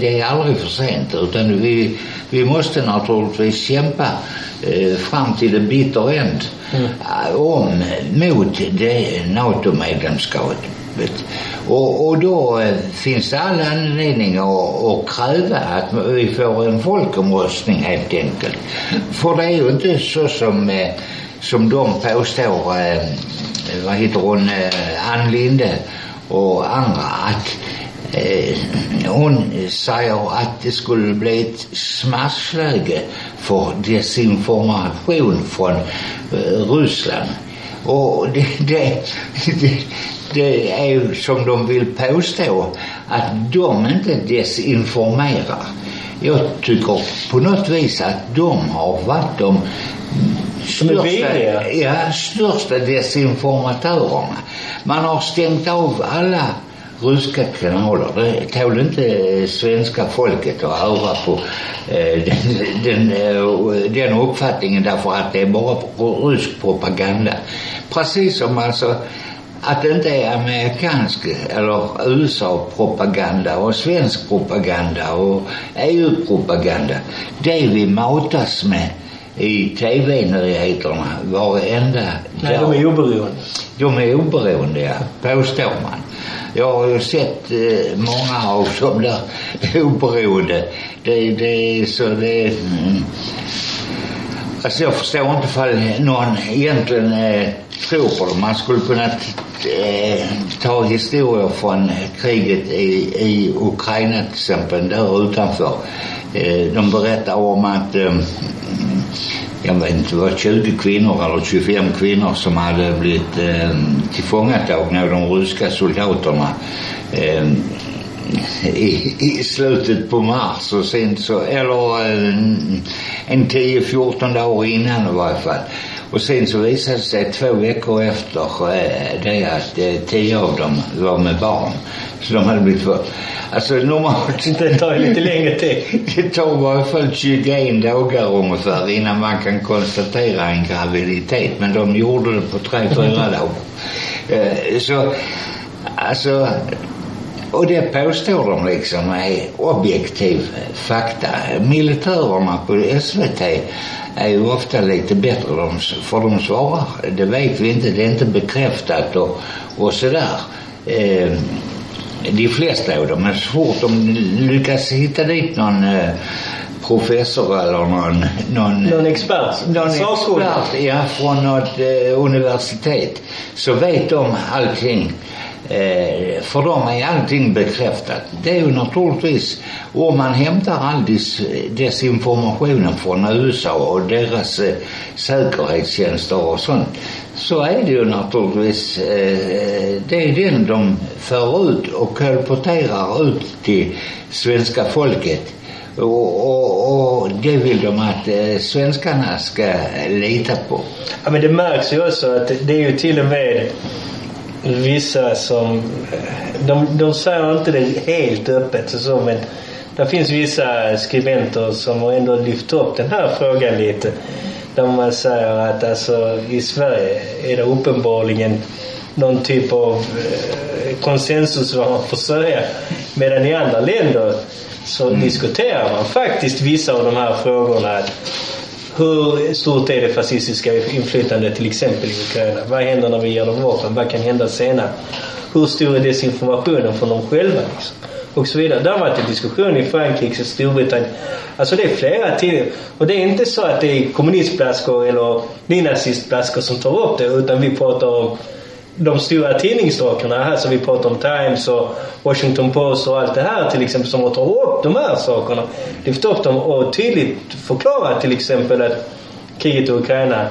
S1: Det- är aldrig för sent utan vi, vi måste naturligtvis kämpa fram till the bitter end. eh, Om, mot det NATO-medlemskapet. Och, och då eh, finns det all anledning att, att kräva att vi får en folkomröstning helt enkelt. För det är ju inte så som, eh, som de påstår, eh, vad heter hon, eh, Ann Linde och andra, att eh, hon säger att det skulle bli ett smashläge för desinformation från eh, Ryssland. Och det, det, det, det är ju som de vill påstå att de inte desinformerar. Jag tycker på något vis att de har varit de
S2: vidriga.
S1: ja, största desinformatörerna. Man har stängt av alla ryska kanaler. Det tål inte eh, svenska folket att höra på eh, den, den, eh, den uppfattningen därför att det är bara rysk propaganda. Precis som alltså att det inte är amerikansk eller USA-propaganda och svensk propaganda och EU-propaganda. Det vi matas med i TV-nyheterna varenda
S2: Nej,
S1: dag.
S2: de är oberoende.
S1: De är oberoende, ja, påstår man. Jag har ju sett eh, många av de där oberoende. Det, det är så det... Mm. Alltså jag förstår inte ifall någon egentligen eh, tror på dem. Man skulle kunna eh, ta historier från kriget i, i Ukraina till exempel, där utanför. Eh, de berättar om att eh, jag vet inte, det var 20 kvinnor eller 25 kvinnor som hade blivit eh, tillfångatagna av de ryska soldaterna eh, i, i slutet på mars och sen så, eller eh, en 10-14 dagar innan i varje fall. Och sen så visade det sig två veckor efter eh, det att eh, tio av dem var med barn. Så de hade blivit för... Alltså normalt
S2: Det tar lite längre tid.
S1: det tar i varje fall 21 dagar ungefär innan man kan konstatera en graviditet. Men de gjorde det på tre, fyra dagar. Eh, Så, alltså, och det påstår de liksom är objektiv fakta. Militärerna på SVT är ju ofta lite bättre de, för de svarar. Det vet vi inte, det är inte bekräftat och, och sådär. Eh, de flesta av dem, men så fort de lyckas hitta dit någon eh, professor eller någon, någon,
S2: Någon expert.
S1: någon expert ja, från något eh, universitet så vet de allting. Eh, för dem är allting bekräftat. Det är ju naturligtvis, om man hämtar all des, desinformationen från USA och deras eh, säkerhetstjänster och sånt så är det ju naturligtvis, eh, det är den de för ut och kolporterar ut till svenska folket. Och, och, och det vill de att eh, svenskarna ska lita på.
S2: Ja, men det märks ju också att det är ju till och med vissa som... De, de säger inte det helt öppet och så men det finns vissa skribenter som har ändå lyft upp den här frågan lite. Där man säger att alltså i Sverige är det uppenbarligen någon typ av eh, konsensus vad man får säga. Medan i andra länder så diskuterar man faktiskt vissa av de här frågorna. Hur stort är det fascistiska inflytandet till exempel i Ukraina? Vad händer när vi ger dem vapen? Vad kan hända senare? Hur stor är desinformationen från dem själva? Liksom? Och så vidare. Det har varit en diskussion i Frankrike och Storbritannien. Alltså det är flera till. Och det är inte så att det är kommunistblaskor eller nynazistblaskor som tar upp det utan vi pratar om de stora tidningsdrakarna här som vi pratar om Times och Washington Post och allt det här till exempel som tar upp de här sakerna. Lyft upp dem och tydligt förklarar till exempel att kriget i Ukraina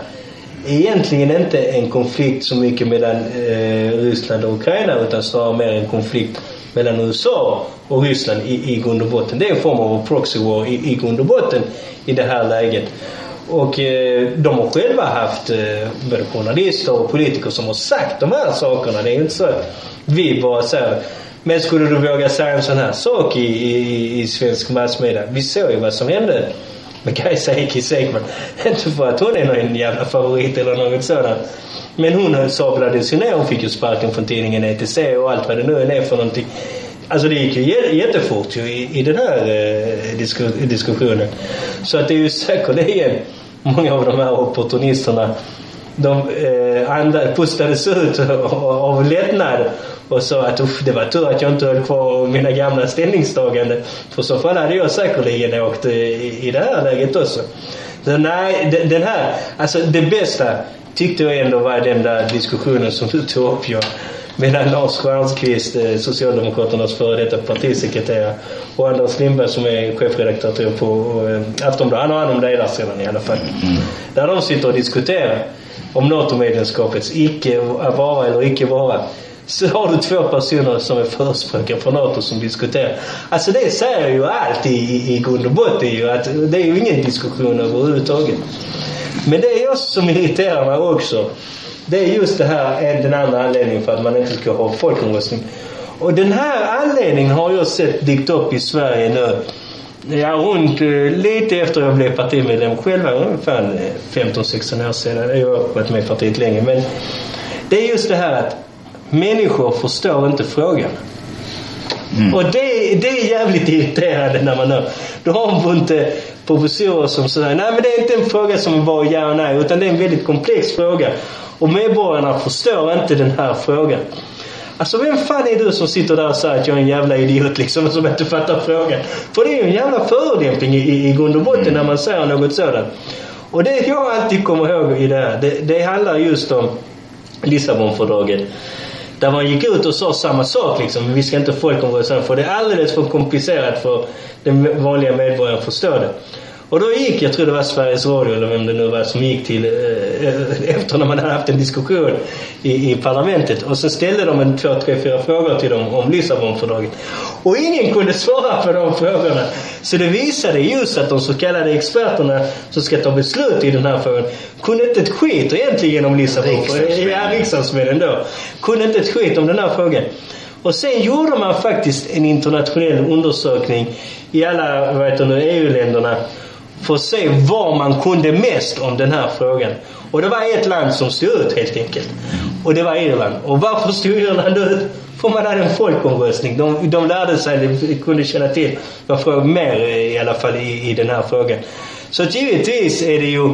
S2: egentligen inte en konflikt så mycket mellan eh, Ryssland och Ukraina utan snarare mer en konflikt mellan USA och Ryssland i, i grund och botten. Det är en form av proxy war i, i grund och botten i det här läget. Och eh, de har själva haft eh, både journalister och politiker som har sagt de här sakerna. Det är ju inte så att vi bara säger men skulle du våga säga en sån här sak i, i, i svensk massmedia? Vi såg ju vad som hände med Kajsa Ekis Ekman. Inte för att hon är någon jävla favorit eller något sådant. Men hon sablades ju ner. Hon fick ju sparken från tidningen ETC och allt vad det nu är för någonting. Alltså det gick ju jättefort ju i, i den här eh, diskus diskussionen. Så att det är ju säkerligen många av de här opportunisterna de eh, andra pustades ut av lättnad och sa att Uff, det var tur att jag inte höll kvar mina gamla ställningstaganden. För så fall hade jag säkerligen åkt eh, i, i det här läget också. Så nej, den här, alltså det bästa tyckte jag ändå var den där diskussionen som du tog upp. Jag, mellan Lars Stjernkvist, eh, Socialdemokraternas före detta partisekreterare och Anders Lindberg som är chefredaktör på eh, Aftonbladet. Han har hand om ledarsidan i alla fall. Där de sitter och diskuterar om NATO-medlemskapets icke vara eller icke vara. Så har du två personer som är förespråkare för NATO som diskuterar. Alltså det säger ju allt i, i, i grund och botten ju att det är ju ingen diskussion överhuvudtaget. Men det är jag som irriterar mig också. Det är just det här, den andra anledningen för att man inte ska ha folkomröstning. Och den här anledningen har jag sett dykt upp i Sverige nu. Ja, runt eh, lite efter jag blev partimedlem själv, ungefär 15-16 år sedan. Jag har varit med i partiet länge. Men det är just det här att människor förstår inte frågan. Mm. Och det, det är jävligt irriterande när man hör. Då har man inte professorer som säger nej men det är inte en fråga som bara ja och nej utan det är en väldigt komplex fråga. Och medborgarna förstår inte den här frågan. Alltså vem fan är du som sitter där och säger att jag är en jävla idiot liksom som inte fattar frågan? För det är ju en jävla förolämpning i, i, i grund och botten när man säger något sådant. Och det jag alltid kommer ihåg i det här, det, det handlar just om Lissabonfördraget. Där man gick ut och sa samma sak liksom. Vi ska inte folkomrösta för det är alldeles för komplicerat för den vanliga medborgaren att förstå det. Och då gick, jag tror det var Sveriges Radio eller vem det nu var som gick till eh, efter när man hade haft en diskussion i, i parlamentet. Och så ställde de en två, tre, fyra frågor till dem om Lissabonfördraget. Och ingen kunde svara på de frågorna. Så det visade just att de så kallade experterna som ska ta beslut i den här frågan kunde inte ett skit egentligen om Lissabonfördraget. Ja, riksdagsmännen då. Kunde inte ett skit om den här frågan. Och sen gjorde man faktiskt en internationell undersökning i alla EU-länderna för att se var man kunde mest om den här frågan. Och det var ett land som stod ut helt enkelt. Och det var Irland. Och varför stod Irland ut? För man hade en folkomröstning. De, de lärde sig, de kunde känna till vad frågan mer eh, i alla fall i, i den här frågan. Så givetvis är det ju,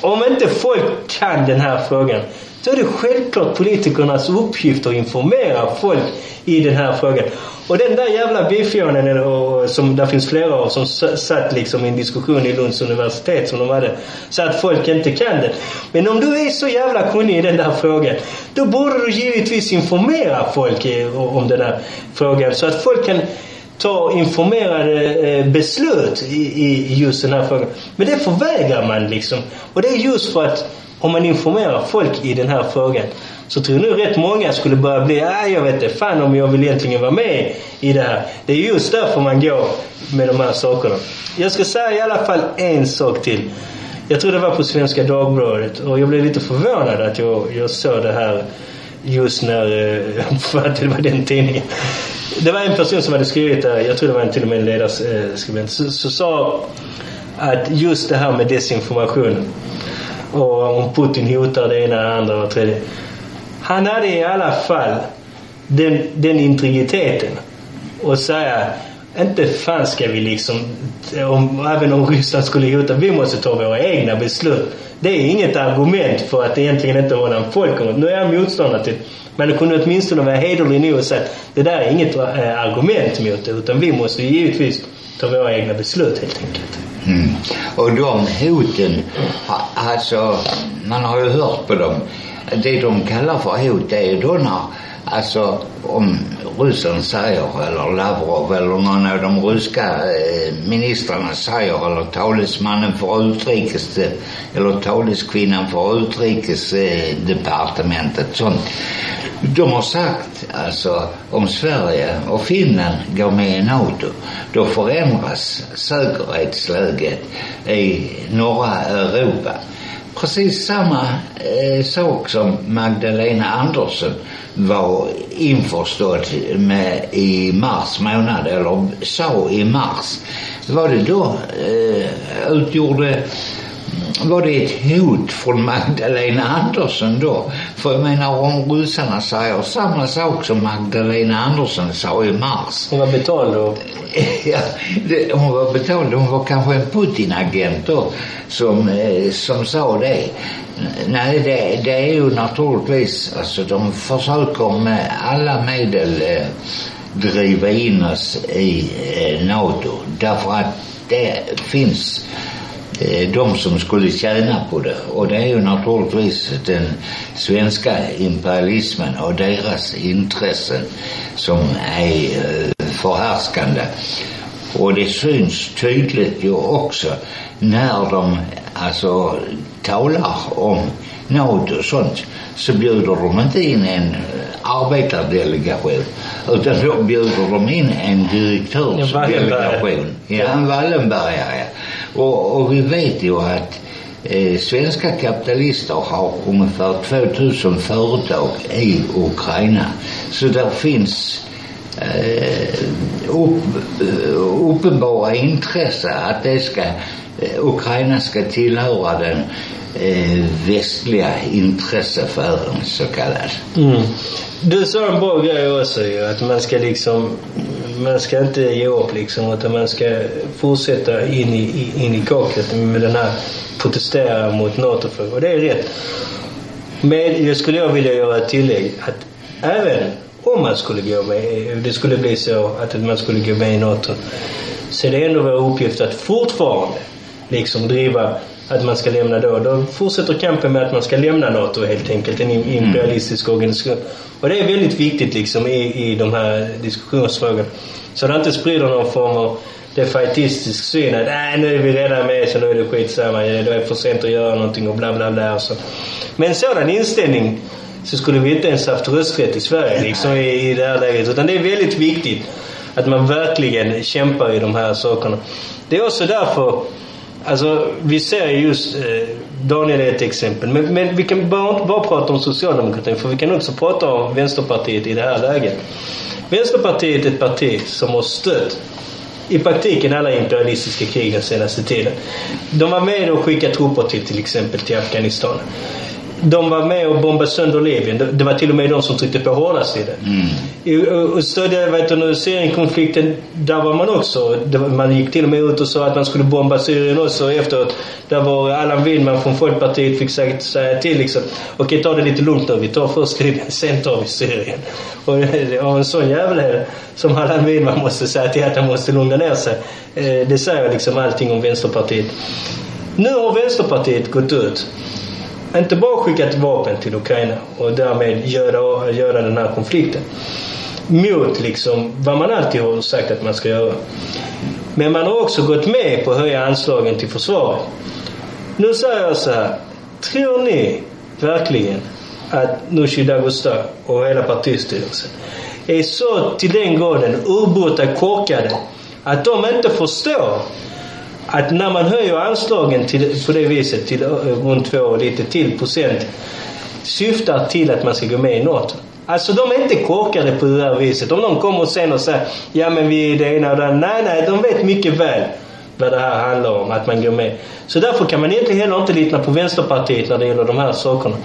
S2: om inte folk kan den här frågan så är det självklart politikernas uppgift att informera folk i den här frågan. Och den där jävla bifjonen, som det finns flera av, som satt liksom i en diskussion i Lunds universitet som de hade, så att folk inte kan det. Men om du är så jävla kunnig i den där frågan, då borde du givetvis informera folk om den här frågan så att folk kan ta informerade eh, beslut i just den här frågan. Men det förvägrar man liksom. Och det är just för att om man informerar folk i den här frågan så tror jag nu rätt många skulle börja bli, ah, jag vet inte fan om jag vill egentligen vara med i det här. Det är just därför man går med de här sakerna. Jag ska säga i alla fall en sak till. Jag tror det var på Svenska Dagbladet och jag blev lite förvånad att jag, jag såg det här just när, eh, för att det var den tidningen. Det var en person som hade skrivit det jag tror det var en, till och med en ledarskribent, eh, så, så sa att just det här med desinformation och om Putin hotar det ena, det andra och det tredje. Han hade i alla fall den, den integriteten och säga inte fan ska vi liksom, om, även om Ryssland skulle hota, vi måste ta våra egna beslut. Det är inget argument för att egentligen inte hålla en folkomröstning. Nu är jag motståndare till men det kunde åtminstone vara hederlig nog och säga att det där är inget eh, argument mot det utan vi måste givetvis ta våra egna beslut helt enkelt.
S1: Mm. Och de hoten, alltså man har ju hört på dem. Det de kallar för hot det är då när, alltså om ryssen säger, eller Lavrov eller någon av de ryska eh, ministrarna säger, eller talesmannen för utrikes, eller taleskvinnan för utrikesdepartementet, eh, sånt. De har sagt alltså om Sverige och Finland går med i NATO då förändras säkerhetsläget i norra Europa. Precis samma eh, sak som Magdalena Andersson var införstådd med i mars månad, eller sa i mars. Var det då eh, utgjorde var det ett hot från Magdalena Andersson då? För jag menar om ryssarna säger samma sak som Magdalena Andersson sa i mars.
S2: Hon var betald då.
S1: Ja, det, hon var betald. Hon var kanske en Putin-agent då som, eh, som sa det. Nej, det, det är ju naturligtvis, alltså de försöker med alla medel eh, driva in oss i eh, NATO. Därför att det finns Eh, de som skulle tjäna på det. Och det är ju naturligtvis den svenska imperialismen och deras intressen som är eh, förhärskande. Och det syns tydligt ju också när de alltså talar om NATO och sånt så bjuder de inte in en arbetardelegation utan då bjuder de in en direktörsdelegation. Ja, en Wallenbergare. Och, och vi vet ju att eh, svenska kapitalister har ungefär 2000 företag i Ukraina. Så där finns eh, upp, eh, uppenbara intresse att det ska, Eh, Ukraina ska tillhöra den eh, västliga intressesfären så kallad.
S2: Mm. Du sa en bra grej också ju, att man ska liksom, man ska inte ge upp liksom, utan man ska fortsätta in i, in i kaklet med den här protestera mot NATO för. Och det är rätt. Men jag skulle jag vilja göra ett tillägg att även om man skulle gå med, det skulle bli så att man skulle gå med i NATO, så är det ändå vår uppgift att fortfarande liksom driva att man ska lämna då. Då fortsätter kampen med att man ska lämna NATO helt enkelt, en imperialistisk organisation. Och det är väldigt viktigt liksom i, i de här diskussionsfrågorna. Så det inte sprider någon form av defaitistisk syn att nej nu är vi redan med så nu är det skitsamma, det är för sent att göra någonting och bla bla bla och så. Med en sådan inställning så skulle vi inte ens haft rösträtt i Sverige liksom i, i det här läget. Utan det är väldigt viktigt att man verkligen kämpar i de här sakerna. Det är också därför Alltså vi ser just, eh, Daniel är ett exempel, men, men vi kan bara inte bara prata om socialdemokratin för vi kan också prata om Vänsterpartiet i det här läget. Vänsterpartiet är ett parti som har stött i praktiken alla imperialistiska krig den senaste tiden. De var med och skickade trupper till till exempel till Afghanistan. De var med och bombade sönder Libyen. Det- Det var till och med de som tryckte på hårdast i det. I- och- Och stödde vet du, Syrienkonflikten, där var man också. Det man gick till och med ut och sa att man skulle bomba Syrien också efteråt. Där var Allan Widman från Folkpartiet fick säkert säga till liksom. Okej, ta det lite lugnt nu. Vi tar först Libyen, sen tar vi Syrien. Och, och en sån jävel som Allan Widman måste säga till att han måste lugna ner sig. Eh, Det säger liksom allting om Vänsterpartiet. Nu har Vänsterpartiet gått ut inte bara skickat vapen till Ukraina och därmed göra, göra den här konflikten. Mot liksom vad man alltid har sagt att man ska göra. Men man har också gått med på att höja anslagen till försvaret. Nu säger jag så här. Tror ni verkligen att Nooshi Dadgostar och hela partistyrelsen är så till den graden urbota korkade att de inte förstår att när man höjer anslagen till, på det viset till eh, runt två och lite till procent syftar till att man ska gå med i NATO. Alltså de är inte korkade på det här viset. Om de kommer sen och säger ja men vi är det ena och det andra. Nej, nej, de vet mycket väl vad det här handlar om, att man går med. Så därför kan man egentligen heller inte lita på Vänsterpartiet när det gäller de här sakerna.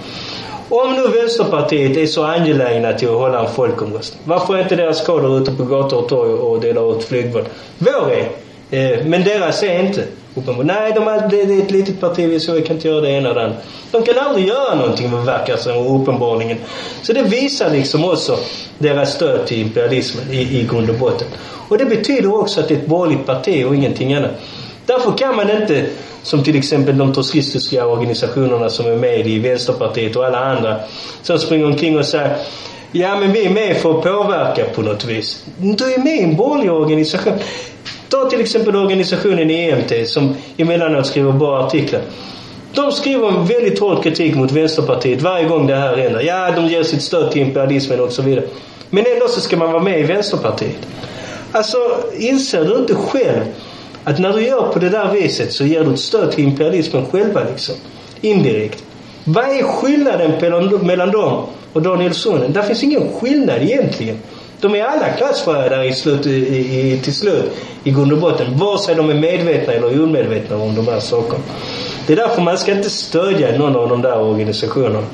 S2: Om nu Vänsterpartiet är så angelägna till att hålla en folkomröstning, varför är inte deras koder ute på gator och torg och delar ut flygblad? Vår är, eh, men deras är inte. uppenbart. Nej, de är, det det är ett litet parti, vi så vi kan inte göra det ena och det andra. De kan aldrig göra någonting vad det verkar som, uppenbarligen. Så det visar liksom också deras stöd till imperialismen i, i grund och botten. Och det betyder också att det är ett borgerligt parti och ingenting annat. Därför kan man inte, som till exempel de trotskistiska organisationerna som är med i Vänsterpartiet och alla andra, som springer omkring och säger Ja men vi är med för att påverka på något vis. Du är med i en borgerlig organisation. Ta till exempel organisationen EMT som emellanåt skriver bra artiklar. De skriver en väldigt hård kritik mot Vänsterpartiet varje gång det här händer. Ja, de ger sitt stöd till imperialismen och så vidare. Men ändå så ska man vara med i Vänsterpartiet. Alltså, inser du inte själv att när du gör på det där viset så ger du ett stöd till imperialismen själva liksom. Indirekt. Vad är skillnaden mellan, dem och Daniel Suhonen? Det finns ingen skillnad egentligen. De är alla klassförrädare i slut, i, i, till slut i grund och botten. Vare sig de är medvetna eller omedvetna om de här sakerna. Det är därför man ska inte stödja någon av de där organisationerna.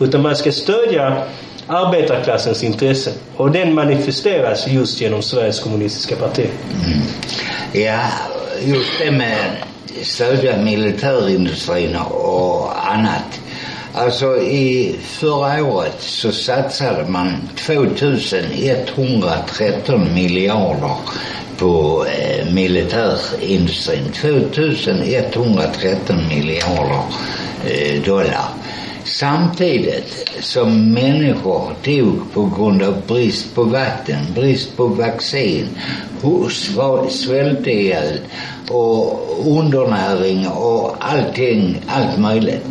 S2: Utan man ska stödja arbetarklassens intressen. Och den manifesteras just genom Sveriges kommunistiska parti. Mm.
S1: Ja, just det med stödja militärindustrin och annat. Alltså i förra året så satsade man 2113 miljarder på eh, militärindustrin. 2113 miljarder eh, dollar. Samtidigt som människor dog på grund av brist på vatten, brist på vaccin, svälte ihjäl och undernäring och allting, allt möjligt.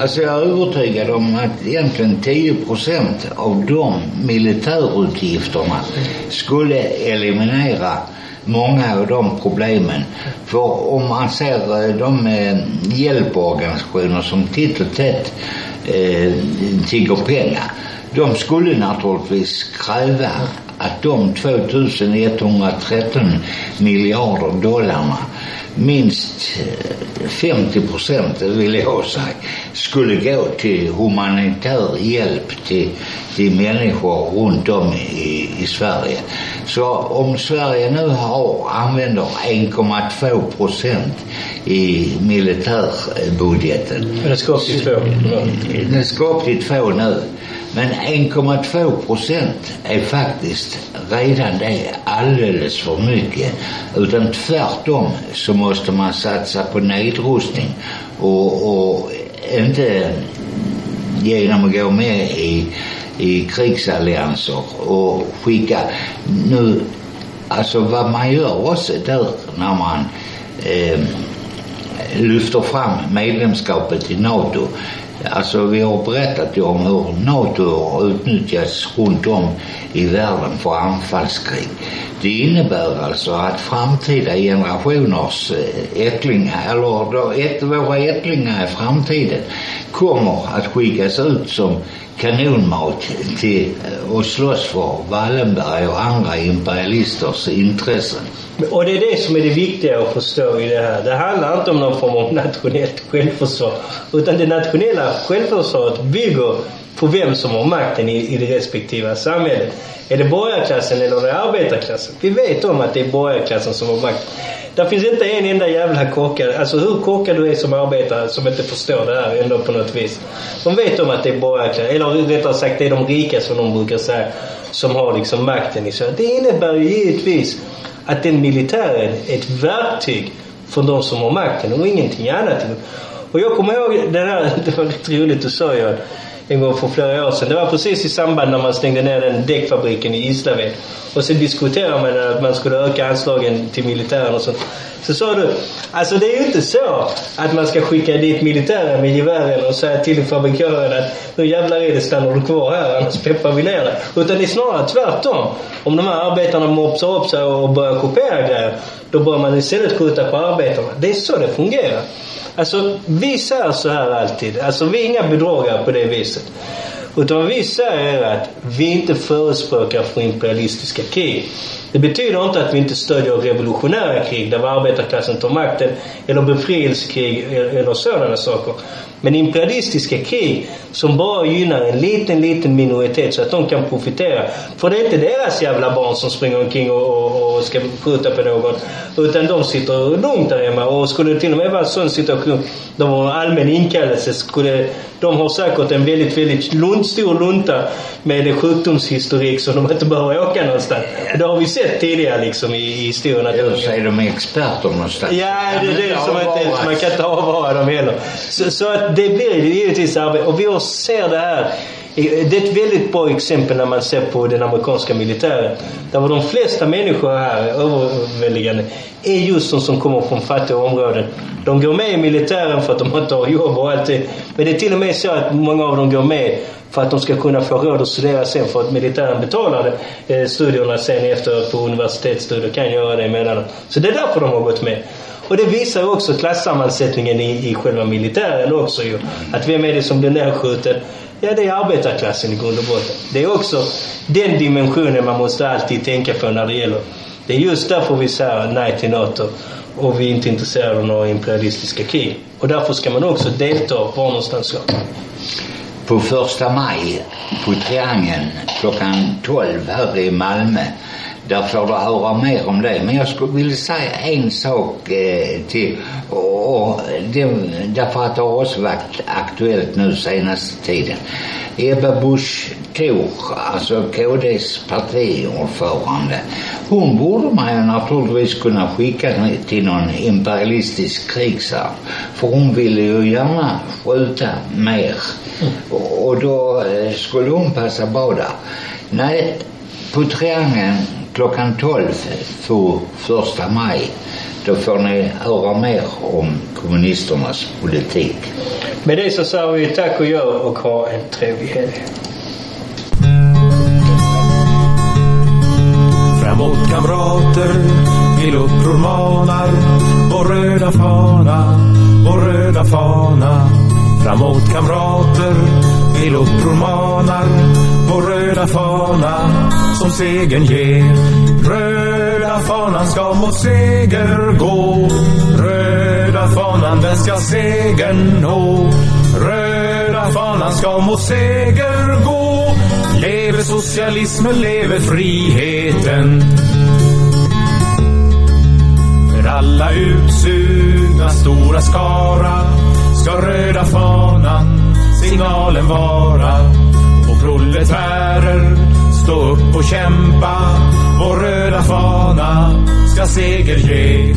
S1: Alltså jag är övertygad om att egentligen 10 procent av de militärutgifterna skulle eliminera många av de problemen. För om man ser eh, de eh, hjälporganisationer som titt och tätt eh, tigger pengar. De skulle naturligtvis kräva att de 2113 miljarder dollarna minst eh, 50 procent, vill jag säga, skulle gå till humanitär hjälp till, till människor runt om i, i Sverige. Så om Sverige nu har, använder 1,2 procent i militärbudgeten
S2: Men det ska upp till två.
S1: den ska upp till två nu. Men 1,2 procent är faktiskt redan det alldeles för mycket. Utan tvärtom så måste man satsa på nedrustning och, och inte genom att gå med i, i krigsallianser och skicka nu, alltså vad man gör också där när man eh, lyfter fram medlemskapet i NATO. Alltså vi har berättat ju om hur NATO har utnyttjats runt om i världen för anfallskrig. Det innebär alltså att framtida generationers eh, ättlingar, eller ett, våra ättlingar i framtiden kommer att skickas ut som kanonmat till eh, och slåss för Wallenberg och andra imperialisters intressen.
S2: Och det är det som är det viktiga att förstå i det här. Det handlar inte om någon form av nationellt självförsvar. Utan det nationella självförsvaret bygger på vem som har makten i, i det respektive samhället. Är det borgarklassen eller är det arbetarklassen? Vi vet om att det är borgarklassen som har makten. Det finns inte en enda jävla korkad, alltså hur korkad du är som arbetare som inte förstår det här ändå på något vis. De vet om att det är borgarklassen, eller rättare sagt det är de rika som de brukar säga, som har liksom makten i Sverige. Det innebär ju givetvis att den militären är ett verktyg för de som har makten och ingenting annat. Och jag kommer ihåg det här, det var lite roligt du sa Johan en gång för flera år sedan. Det var precis i samband när man stängde ner den däckfabriken i Gislaved. Och så diskuterade man att man skulle öka anslagen till militären och sånt. Så sa du, alltså det är ju inte så att man ska skicka dit militären med gevären och säga till fabrikören att nu jävlar är det stannar du kvar här annars peppar vi ner dig. Utan det är snarare tvärtom. Om de här arbetarna mopsar upp sig och börjar kopiera grejer, då bör man istället skjuta på arbetarna. Det är så det fungerar. Alltså vi säger så här alltid. Alltså vi är inga bedragare på det viset. Utan vad vi säger är att vi inte förespråkar för imperialistiska krig. Det betyder inte att vi inte stödjer revolutionära krig där arbetarklassen tar makten eller befrielsekrig e-, eller sådana saker. Men imperialistiska krig som bara gynnar en liten, liten minoritet så att de kan profitera. För det är inte deras jävla barn som springer omkring och, och, och ska skjuta på någon. Utan de sitter lugnt där hemma. Och skulle det till och med vara en sån situation där var en allmän inkallelse skulle de har säkert en väldigt, väldigt lunt, stor lunta med sjukdomshistorik så de inte behöver åka någonstans. Det har vi sett tidigare liksom i, i historien.
S1: Eller så är de experter någonstans.
S2: Ja, det är det som inte, man kan inte avvara dem heller. Så, så att det blir givetvis arbete. Och vi ser det här. Det är ett väldigt bra exempel när man ser på den amerikanska militären. Där var de flesta människor här, överväldigande, är just de som kommer från fattiga områden. De går med i militären för att de inte har jobb och allt det. Men det är till och med så att många av dem går med för att de ska kunna få råd att studera sen för att militären betalar eh, studierna sen efter på universitetsstudier kan göra det emellanåt. Så det är därför de har gått med. Och det visar också klassammansättningen i, i själva militären också ju. Att vem är det som blir nedskjuten? Ja, det är arbetarklassen i grund och botten. Det är också den dimensionen man måste alltid tänka på när det gäller Det är just därför vi säger nej till NATO och vi är inte intresserade av några imperialistiska krig. Och därför ska man också delta var någonstans ska.
S1: På första maj på Triangeln klockan 12 här i Malmö. Där får du höra mer om det. Men jag skulle vilja säga en sak eh, till. Och, och det, därför att det har också varit aktuellt nu senaste tiden. Ebba Busch Thor, alltså KDs partiordförande. Hon borde man ju naturligtvis kunna skicka till någon imperialistisk krigshärd. För hon ville ju gärna skjuta mer. Och, och då eh, skulle hon passa bra där. Nej, på Triangeln klockan 12 för första maj. Då får ni höra mer om kommunisternas politik.
S2: Med det så säger vi tack och gör och ha en trevlig helg.
S3: Framåt kamrater, till uppror manar vår röda fana, vår röda fana. Framåt kamrater, till uppror manar vår röda Röda fana som segern ger. Röda fanan ska mot seger gå. Röda fanan den ska segern nå. Röda fanan ska mot seger gå. Leve socialismen, leve friheten. För alla utsugna stora skara ska röda fanan signalen vara militärer, stå upp och kämpa. Vår röda fana ska seger ge.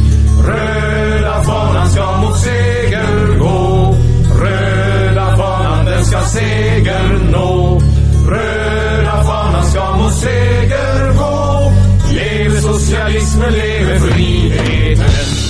S3: Röda fanan ska mot seger gå. Röda fanan den ska seger nå. Röda fanan ska mot seger gå. Leve socialismen, leve friheten.